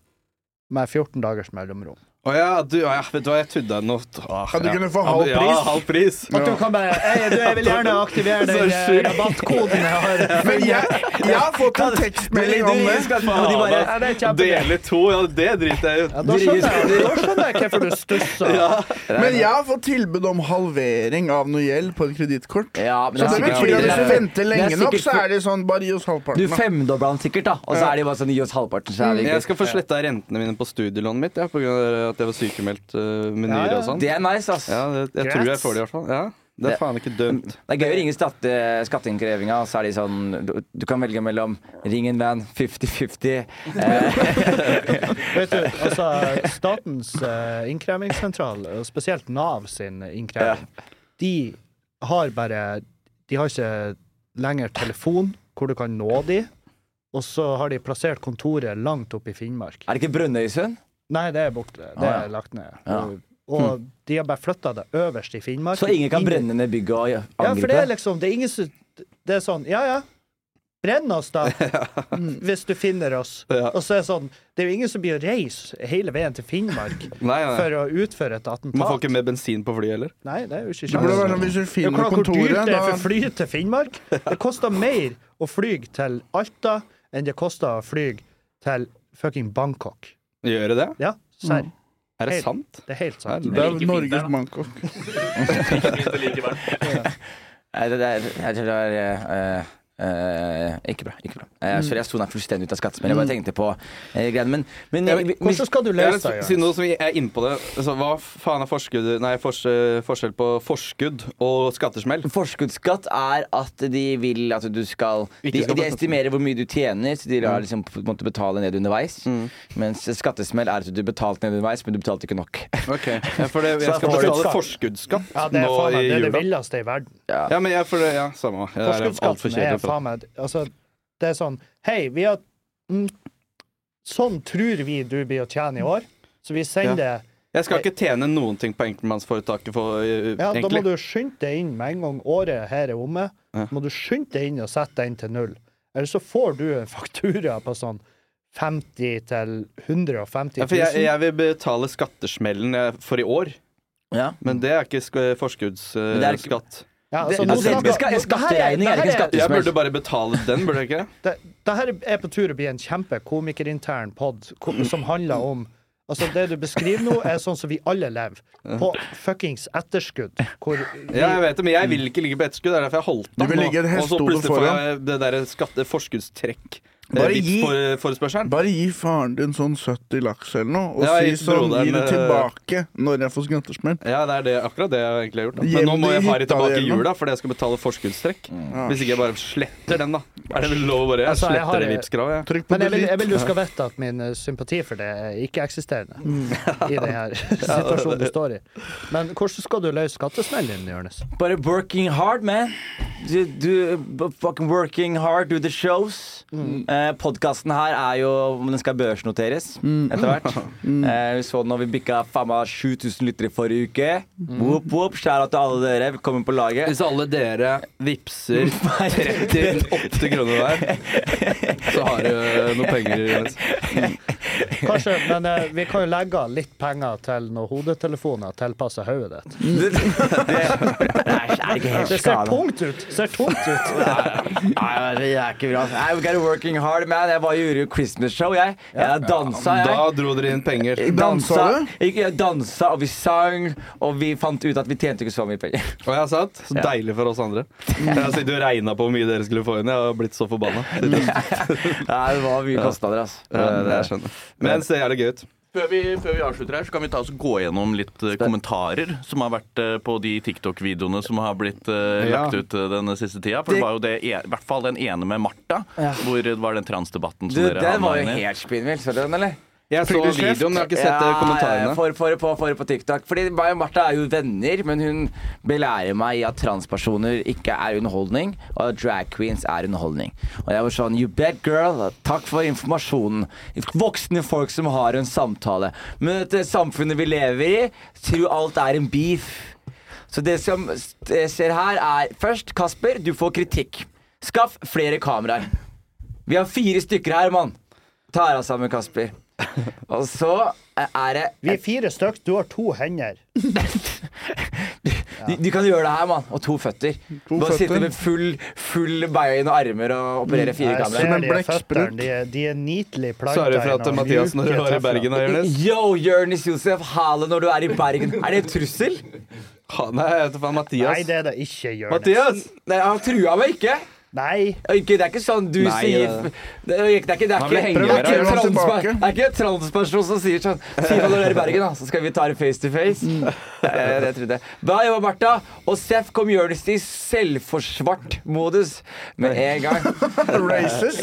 med 14 dagers mellomrom. Å ja, du, ja, vet du hva, jeg trodde nå ah, Kan du ja. kunne få halv Ja, halv pris. At du kan bare Hei, du, jeg vil gjerne aktivere den rabattkoden jeg har. Men jeg, jeg har fått en tekstmelding om det. Og de bare Ja, det er. Dele to, ja, det driter jeg i. Ja, da skjønner jeg, da skjønner jeg hvorfor du stusser. Men jeg har fått tilbud om halvering av noe gjeld på et kredittkort. Ja, Så det det betyr at hvis du venter lenge nok, så er det sånn bare gi oss halvparten. Du femdobla den sikkert, da. Og så er de bare sånn Gi oss halvparten, så er vi Jeg skal få sletta rentene mine på studielånet mitt, ja, på grunn av at jeg var sykemeldt uh, med nyre ja. og sånn. Det er nice, ass. Ja, det, jeg tror jeg får det i hvert fall. Ja, det er faen ikke dømt. Det er gøy å ringe skatte, skatteinnkrevinga, så er de sånn du, du kan velge mellom ring en van, 50-50. Eh, Vet du, altså Statens uh, innkrevingssentral, og spesielt Nav sin innkreving, de har bare De har ikke lenger telefon hvor du kan nå de, og så har de plassert kontoret langt oppe i Finnmark. er det ikke Brønnøysund? Nei, det er borte. Det Ah, ja. er lagt ned. Ja. Og, og de har bare flytta det øverst i Finnmark. Så ingen kan Ingen- brenne ned bygget og Ja, for angripe? det er liksom Det er ingen som Det er sånn Ja, ja. Brenn oss, da. Hvis du finner oss. Ja. Og så er det sånn Det er jo ingen som blir å reise hele veien til Finnmark Nei, nei. for å utføre et Man får attentat. ikke med bensin på flyet heller. Nei, det er jo ikke Det burde være sjans. sånn hvis du Det er finner klart hvor dyrt det er da for fly til Finnmark. Det koster mer å fly til Alta enn det koster å fly til fucking Bangkok. Gjør det det? Ja, serr. Er det Helt. sant? Det er helt sant. Det er Norges Bangkok. Nei, det, det, er, jeg tror det er eh, eh, Ikke bra. ikke bra eh, sorry, jeg sto der fullstendig ut av skattesmell. Jeg bare tenkte på eh, greiene. Men, men Ja, vi- vi- Hvordan skal du lese det? si noe som er inne på det. Altså, hva faen er forskudd Nei, fors, forskjell på forskudd og skattesmell? Forskuddsskatt er at de vil at du skal De, skal de estimerer hvor mye du tjener, så de lar liksom måtte betale ned underveis. Mens skattesmell er at du betalte ned underveis, men du betalte ikke nok. Ok, ja, for det, Jeg skal betale forskuddsskatt. Ja, det er nå i det, er det villeste i verden. Ja, men jeg, for det, ja, samme. Jeg er altfor kjedelig. Faen meg Altså, det er sånn Hei, vi har mm, Sånn tror vi du blir å tjene i år, så vi sender Jeg skal ikke tjene noen ting på enkeltmannsforetaket, for, uh, Ja, da må du skynde deg inn med en gang året her er omme. Ja. må du skynde deg inn og sette den til null. Eller så får du en faktura på sånn 50 til 150 Ja, 000. for jeg, jeg vil betale skattesmellen eh, for i år, Ja. men det er ikke forskuddsskatt. er forskuddsskatt. Ja, altså, det skal, det her er- skatteregning er ikke en det Jeg burde bare betale den, burde jeg ikke? Det, det her er på tur å bli en kjempe komikerintern pod som handler om Altså, det du beskriver nå, er sånn som vi alle lever. På fuckings etterskudd. Hvor vi, Ja, jeg vet det, men jeg vil ikke ligge på etterskudd. Det er derfor jeg holdt nå. Og så plutselig får jeg det derre forskuddstrekk. Bare gi- for. Bare gi faren din sånn 70 laks eller noe, og Ja, si sånn broderen, Gi det eh, tilbake når jeg får skattesmell. Ja, det er det, akkurat det jeg egentlig har gjort. Da. Men nå må jeg ha det tilbake i jula fordi jeg skal betale forskuddstrekk. Ja. Hvis ikke jeg bare sletter den, da. Er det vel lov å bare Jeg Altså, sletter det Vipps-kravet. Trykk på Men jeg vil, jeg vil du skal vite at min eh, sympati for det er ikke-eksisterende i denne situasjonen du står i. Men hvordan skal du løse skattesmellen din, Jonis? Bare working hard, man. Du, du fucking working hard, do the shows. Mm. Podkasten her er jo Den skal børsnoteres etter hvert. Eh, vi så når vi bikka faen meg 7000 lyttere forrige uke. Whoop, whoop. Skjæra til alle dere. Velkommen på laget. Hvis alle dere vipser 38 kroner hver, så har du noe penger. Jonas. Kanskje, men eh, vi kan jo legge av litt penger til noen hodetelefoner tilpassa hodet ditt. Det, det er, ikke helt Det ser tungt ut! Ser tungt ut. Nei, det er ikke bra. I got working hard, man. Jeg bare gjorde jo Christmas show, jeg. Jeg dansa, jeg. Da dro dere inn penger. Dansa jeg dansa, og vi sang, og vi fant ut at vi tjente ikke så mye penger. Og jeg satt. så deilig for oss andre. Jeg har sittet og regna på hvor mye dere skulle få inn. Jeg har blitt så forbanna. Nei, det var mye kostnader, altså. Ja, det jeg skjønner. Men det ser jævlig gøy ut. Før vi, før vi avslutter her, så kan vi ta oss gå gjennom litt eh, kommentarer som har vært eh, på de TikTok-videoene som har blitt Ja. lagt ut den siste tida. For det, var jo det, e- i hvert fall den ene med Martha, hvor det var den transdebatten som Du, dere den var jo helt spinnvill. Så den, eller? Jeg så videoen, men jeg har ikke sett ja, kommentarene. For, for, for, for på TikTok. Fordi meg og Martha er jo venner, men hun belærer meg i at transpersoner ikke er underholdning, og at drag queens er underholdning. Og jeg var sånn You bet, girl. Takk for informasjonen. Voksne folk som har en samtale. Men dette samfunnet vi lever i, tror alt er en beef. Så det som ser her, er Først, Kasper, du får kritikk. Skaff flere kameraer. Vi har fire stykker her, mann. Ta deg sammen, Kasper. Og så er det Vi er fire stykk, du har to hender. Du, du kan gjøre det her, mann. Og to føtter. To Bare sitte med full, full bein og armer og operere fire Jeg kameraer. ser en de blekksprut. De, er- de er neatly planta. Svarer fra til Mathias når du er var i. Bergen? Jonis? Yo, Jonis Josef, hale når du er i Bergen. Er det en trussel? Ha- Nei, jeg heter faen Mathias. Nei, det er det ikke, Jonis. Mathias! Nei, han trua meg ikke. Nei. Ikke, det er ikke sånn du Nei, sier det- Det er ikke, det er ikke, det er ikke, det er ikke, en Kom transper- det er ikke en transperson som sier sånn Si hva du er i Bergen, da, så skal vi ta det face to face. Eh, Det trodde jeg. Da jobba Martha, og Seff kom Jonis i selvforsvart modus med en gang. Racist.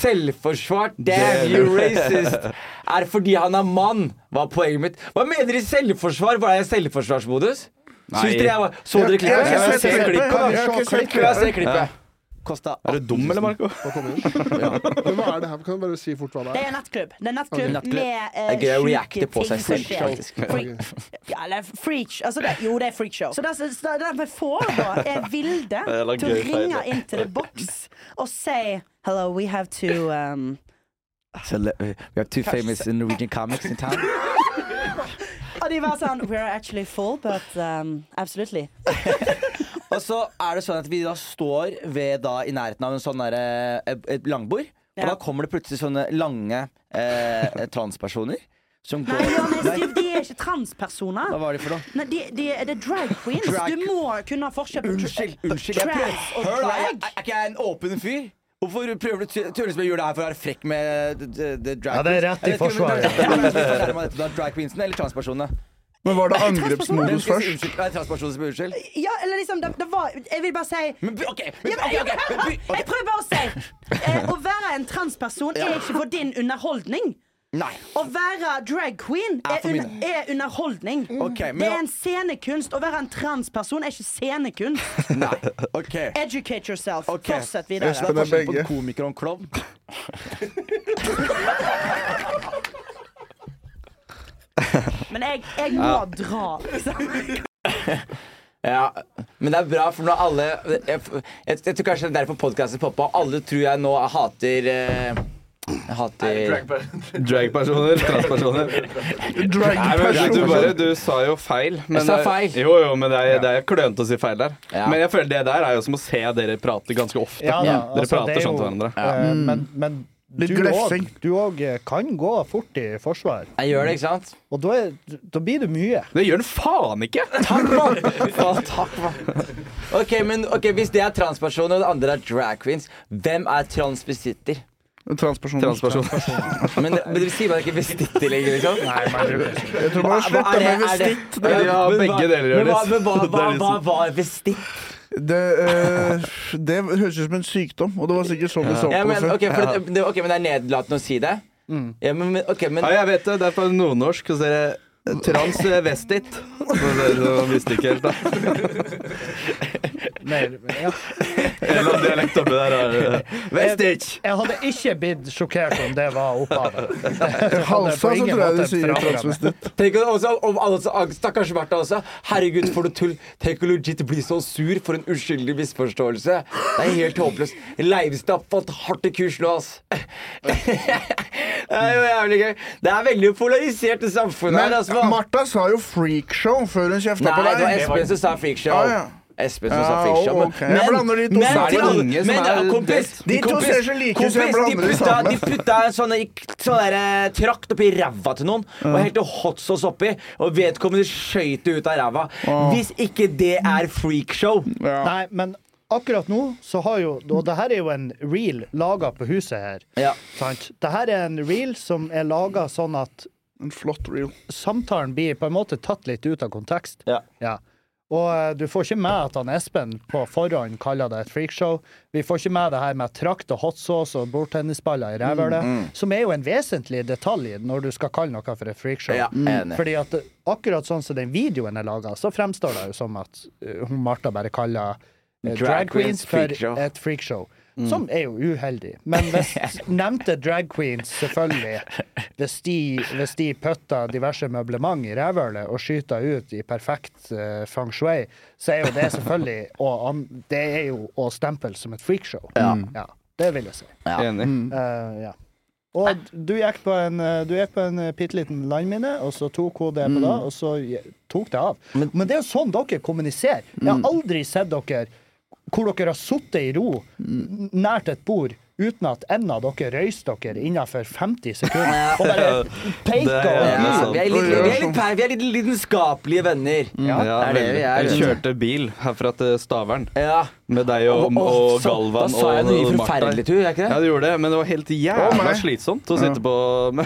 Selvforsvart, damn you racist. Er fordi han er mann, var poenget mitt. Hva mener de selvforsvar? Var det selvforsvarsmodus? Syns dere jeg var Så dere klippet? Jeg har ikke sett klippet. Kosta Er du dum, eller, Marco? ja. Men hva er det her? Kan du bare si fort hva det Det er? er nettklubb. Det er nettklubb okay. med uh, er sjuke ting som skjer. ja, eller freak altså det, Jo, det er freakshow. Så det, så det vi får da, er Vilde til å ringe inn til the box og si Hello, we have to um, So, uh, we have two famous Norwegian comics in town. Og de var sånn We're actually full, but um, absolutely. Og så er det sånn at vi da står ved da i nærheten av en sånn der, et, et langbord. Og da kommer det plutselig sånne lange eh, transpersoner som går Nei, Johannes, de, de er ikke transpersoner. Hva var de for noe? Nei, de, de, det er drag queens. Drag- Du må kunne ha forskjell på Unnskyld, unnskyld. Jeg prøver. og Hør da, jeg, er ikke jeg en åpen fyr? Hvorfor prøver du å tulle med det her for å være frekk med the, the, drag queens? Ja, det er rett i forsvaret. Drag queensene eller transpersonene? Men var det angrepsmodus først? unnskyld? Er det transpersoner som sier unnskyld? Ja, eller liksom, det, det var Jeg vil bare si Men okay, men, Ja, men, ok, ja, men. Jeg prøver bare å si eh, Å være en transperson er ikke for din underholdning. Nei. Å være drag queen Er er, un er underholdning. Okay, men det er en scenekunst. Å være en transperson er ikke scenekunst. Nei. OK. Educate yourself. Okay. Fortsett videre. Espen er Forskjell på komiker og en klovn. Men jeg, jeg må dra, liksom. Ja, men det er bra, for når alle Jeg, jeg, jeg tror kanskje det er derfor podkasten poppa. Alle tror jeg nå hater eh, Hater Dragpersoner, transpersoner. Drag du, bare, du sa jo feil. Men Jeg sa det er- feil. Jo, jo, men det er, det er klønete å si feil der. Ja. Men jeg føler det der er jo som å se dere prate ganske ofte. Ja, da, Dere altså, prater er sånn til hverandre. hverandre. Mm. Men, men Litt du glefsing. du òg kan gå fort i forsvar. Jeg gjør det, ikke sant? Og da, er, da blir du mye. Det gjør den faen ikke! Takk, mann! Faen, takk, mann. Ok, men okay, Hvis det er transpersoner og det andre er drag queens, hvem er transvestitter? Transperson. Transperson. Men, men dere sier bare ikke vestitter lenger, liksom? Nei, men Jeg tror bare har slutta det- med er det- Ja, begge deler gjør det. men hva, Det hva, hva liksom- var vestitt? Det, eh, det høres ut som en sykdom, og det var sikkert sånn vi så Ja, men, det ok, før. for det, det, ok, men det er nedlatende å si det? Ja, men, men, ok, men Ja, jeg vet det. Det er på nordnorsk. Og så er det transvestit. Dere visste ikke helt, da. Nei, ja. Eller dialekt oppi der er Vestit! Jeg hadde ikke blitt sjokkert om det var opphavet. Halsa, så tror jeg du sier transvestitt. Tenk også, om alle så, Stakkars Märtha også. Herregud, for noe tull. Tenk å legit bli så sur for en uskyldig misforståelse. Det er helt håpløst. Leivstad fått hardt i kurs nå, ass. Det er jo jævlig gøy. Det er veldig polarisert i samfunnet Men her. Altså. Martha sa jo freakshow før hun kjefta Nei, på det var. Espen som sa freakshow. Ah, ja. Espen som sa freakshow. Men, ok. Jeg blander de to men, men, kompis. De to kompis, ser så like ut, så jeg blander de putta, sammen. de putta en sånn, sånn der, eh, trakt oppi ræva til noen og helte hot sauce oppi, og vedkommende skøyt det ut av ræva. Hvis ikke det er freakshow Ja. Nei, men akkurat nå så har jo Og det her er jo en reel laga på huset her. Ja. Sant? Det her er en reel som er laga sånn at En flott reel. Samtalen blir på en måte tatt litt ut av kontekst. Ja. Og eh, du får ikke med at han Espen på forhånd kaller det et freakshow. Vi får ikke med det her med trakt og hot sauce og bordtennisballer i rævhølet, Mm, mm. som er jo en vesentlig detalj når du skal kalle noe for et freakshow. Ja, enig. Fordi at eh, akkurat sånn som den videoen er laga, så fremstår det jo som at hun Martha bare kaller Drag queens queens for et freakshow. Mm. Som er jo uheldig. Men hvis nevnte drag queens, selvfølgelig, hvis de, hvis de putter diverse møblement i rævhølet og skyter ut i perfekt uh, feng shui, så er jo det selvfølgelig å, Det er jo å stemple som et freakshow. Ja. ja. Det vil jeg si. Enig. Uh, ja. Og du gikk på en, eh, du bitte liten landmine, og så tok hun det på Mm. da, og så tok det av. Men, det er jo sånn dere kommuniserer. Jeg Mm. har aldri sett dere hvor dere har sittet i ro Mm. nært et bord uten at en av dere røyste dere innenfor 50 sekunder. Og bare peker og Ja, vi er litt, vi er litt, vi er litt lidenskapelige venner. Ja, det er det vi er. Jeg kjørte bil herfra til Stavern. Ja. Med deg og, Og- og- og så- Galvan da sa jeg noe Martha. forferdelig, til henne, ikke det? Ja, du gjorde det, men det var helt jævla slitsomt å sitte på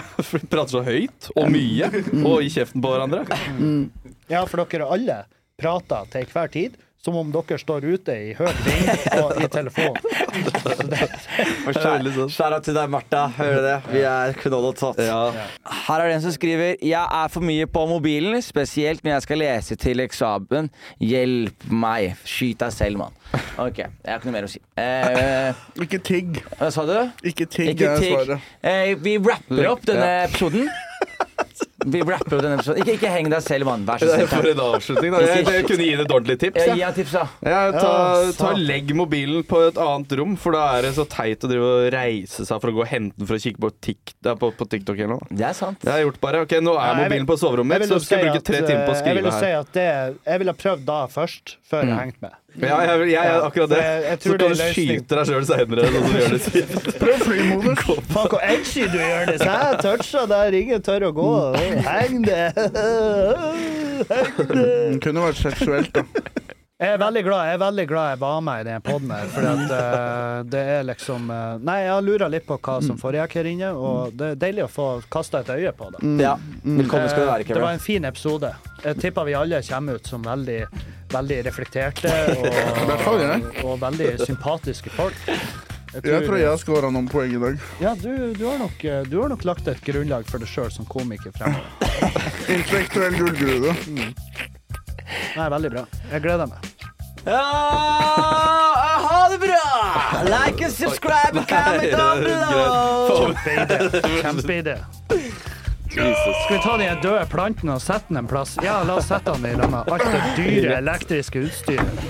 Prate så høyt og mye og i kjeften på hverandre. Ja, for dere alle prater til hver tid som om dere står ute i høy ring og i telefon. Skjæra til deg, Martha. Hører du det? Vi er knoll og tott. Her er det en som skriver Jeg er for mye på mobilen, spesielt når jeg skal lese til eksamen. Hjelp meg. Skyt deg selv, mann. OK, jeg har ikke noe mer å si. Eh, Ikke tigg. hva sa du? Ikke tigg Ikke er svaret. Eh, vi rapper opp denne Ja. episoden. Vi rapper jo denne episoden. Ikke, ikke heng deg selv, mann. Vær så Det snill. for en avslutning. Da. Jeg, jeg kunne gi deg et ordentlig tips. Ja. Gi han tips, da. Ja, ta, ta. Legg mobilen på et annet rom, for da er det så teit å drive og reise seg for å gå og hente den for å kikke på, Tik, på, på TikTok eller noe. Det er sant. Det har jeg gjort bare. Ok, Nå er mobilen på soverommet mitt, så skal jeg bruke tre timer på å eh, Jeg vil skrive jo si her. at det, jeg ville ha prøvd da først, før jeg hengte med. Ja, jeg, jeg, jeg, akkurat det. Jeg- jeg Så kan du er skyte deg sjøl seinere, sånn. Prøv flymodus. Faen, hvor edgy du gjør det! Så jeg toucha der ingen tør å gå. Heng det! Heng det! Det kunne vært seksuelt, da. Jeg er veldig glad jeg er veldig glad jeg var med i den poden her, for at, uh, det er liksom uh, Nei, jeg har lura litt på hva som foregikk her inne, og det er deilig å få kasta et øye på det. Ja. Velkommen skal du være, Kevin. Det var en fin episode. Jeg tipper vi alle kommer ut som veldig, veldig reflekterte og, og veldig sympatiske folk. Jeg tror jeg har scora noen poeng i dag. Ja, du, du, har nok, du har nok lagt et grunnlag for deg sjøl som komiker fremover. Intellektuell gullgruve. Nei, veldig bra. Jeg gleder meg. Ja, ha det bra! Like and subscribe and comment down below. Kjempeidé. Kjempeidé. Skal vi ta de døde plantene og sette den en plass? Ja, la oss sette den i lag med alt det dyre elektriske utstyret.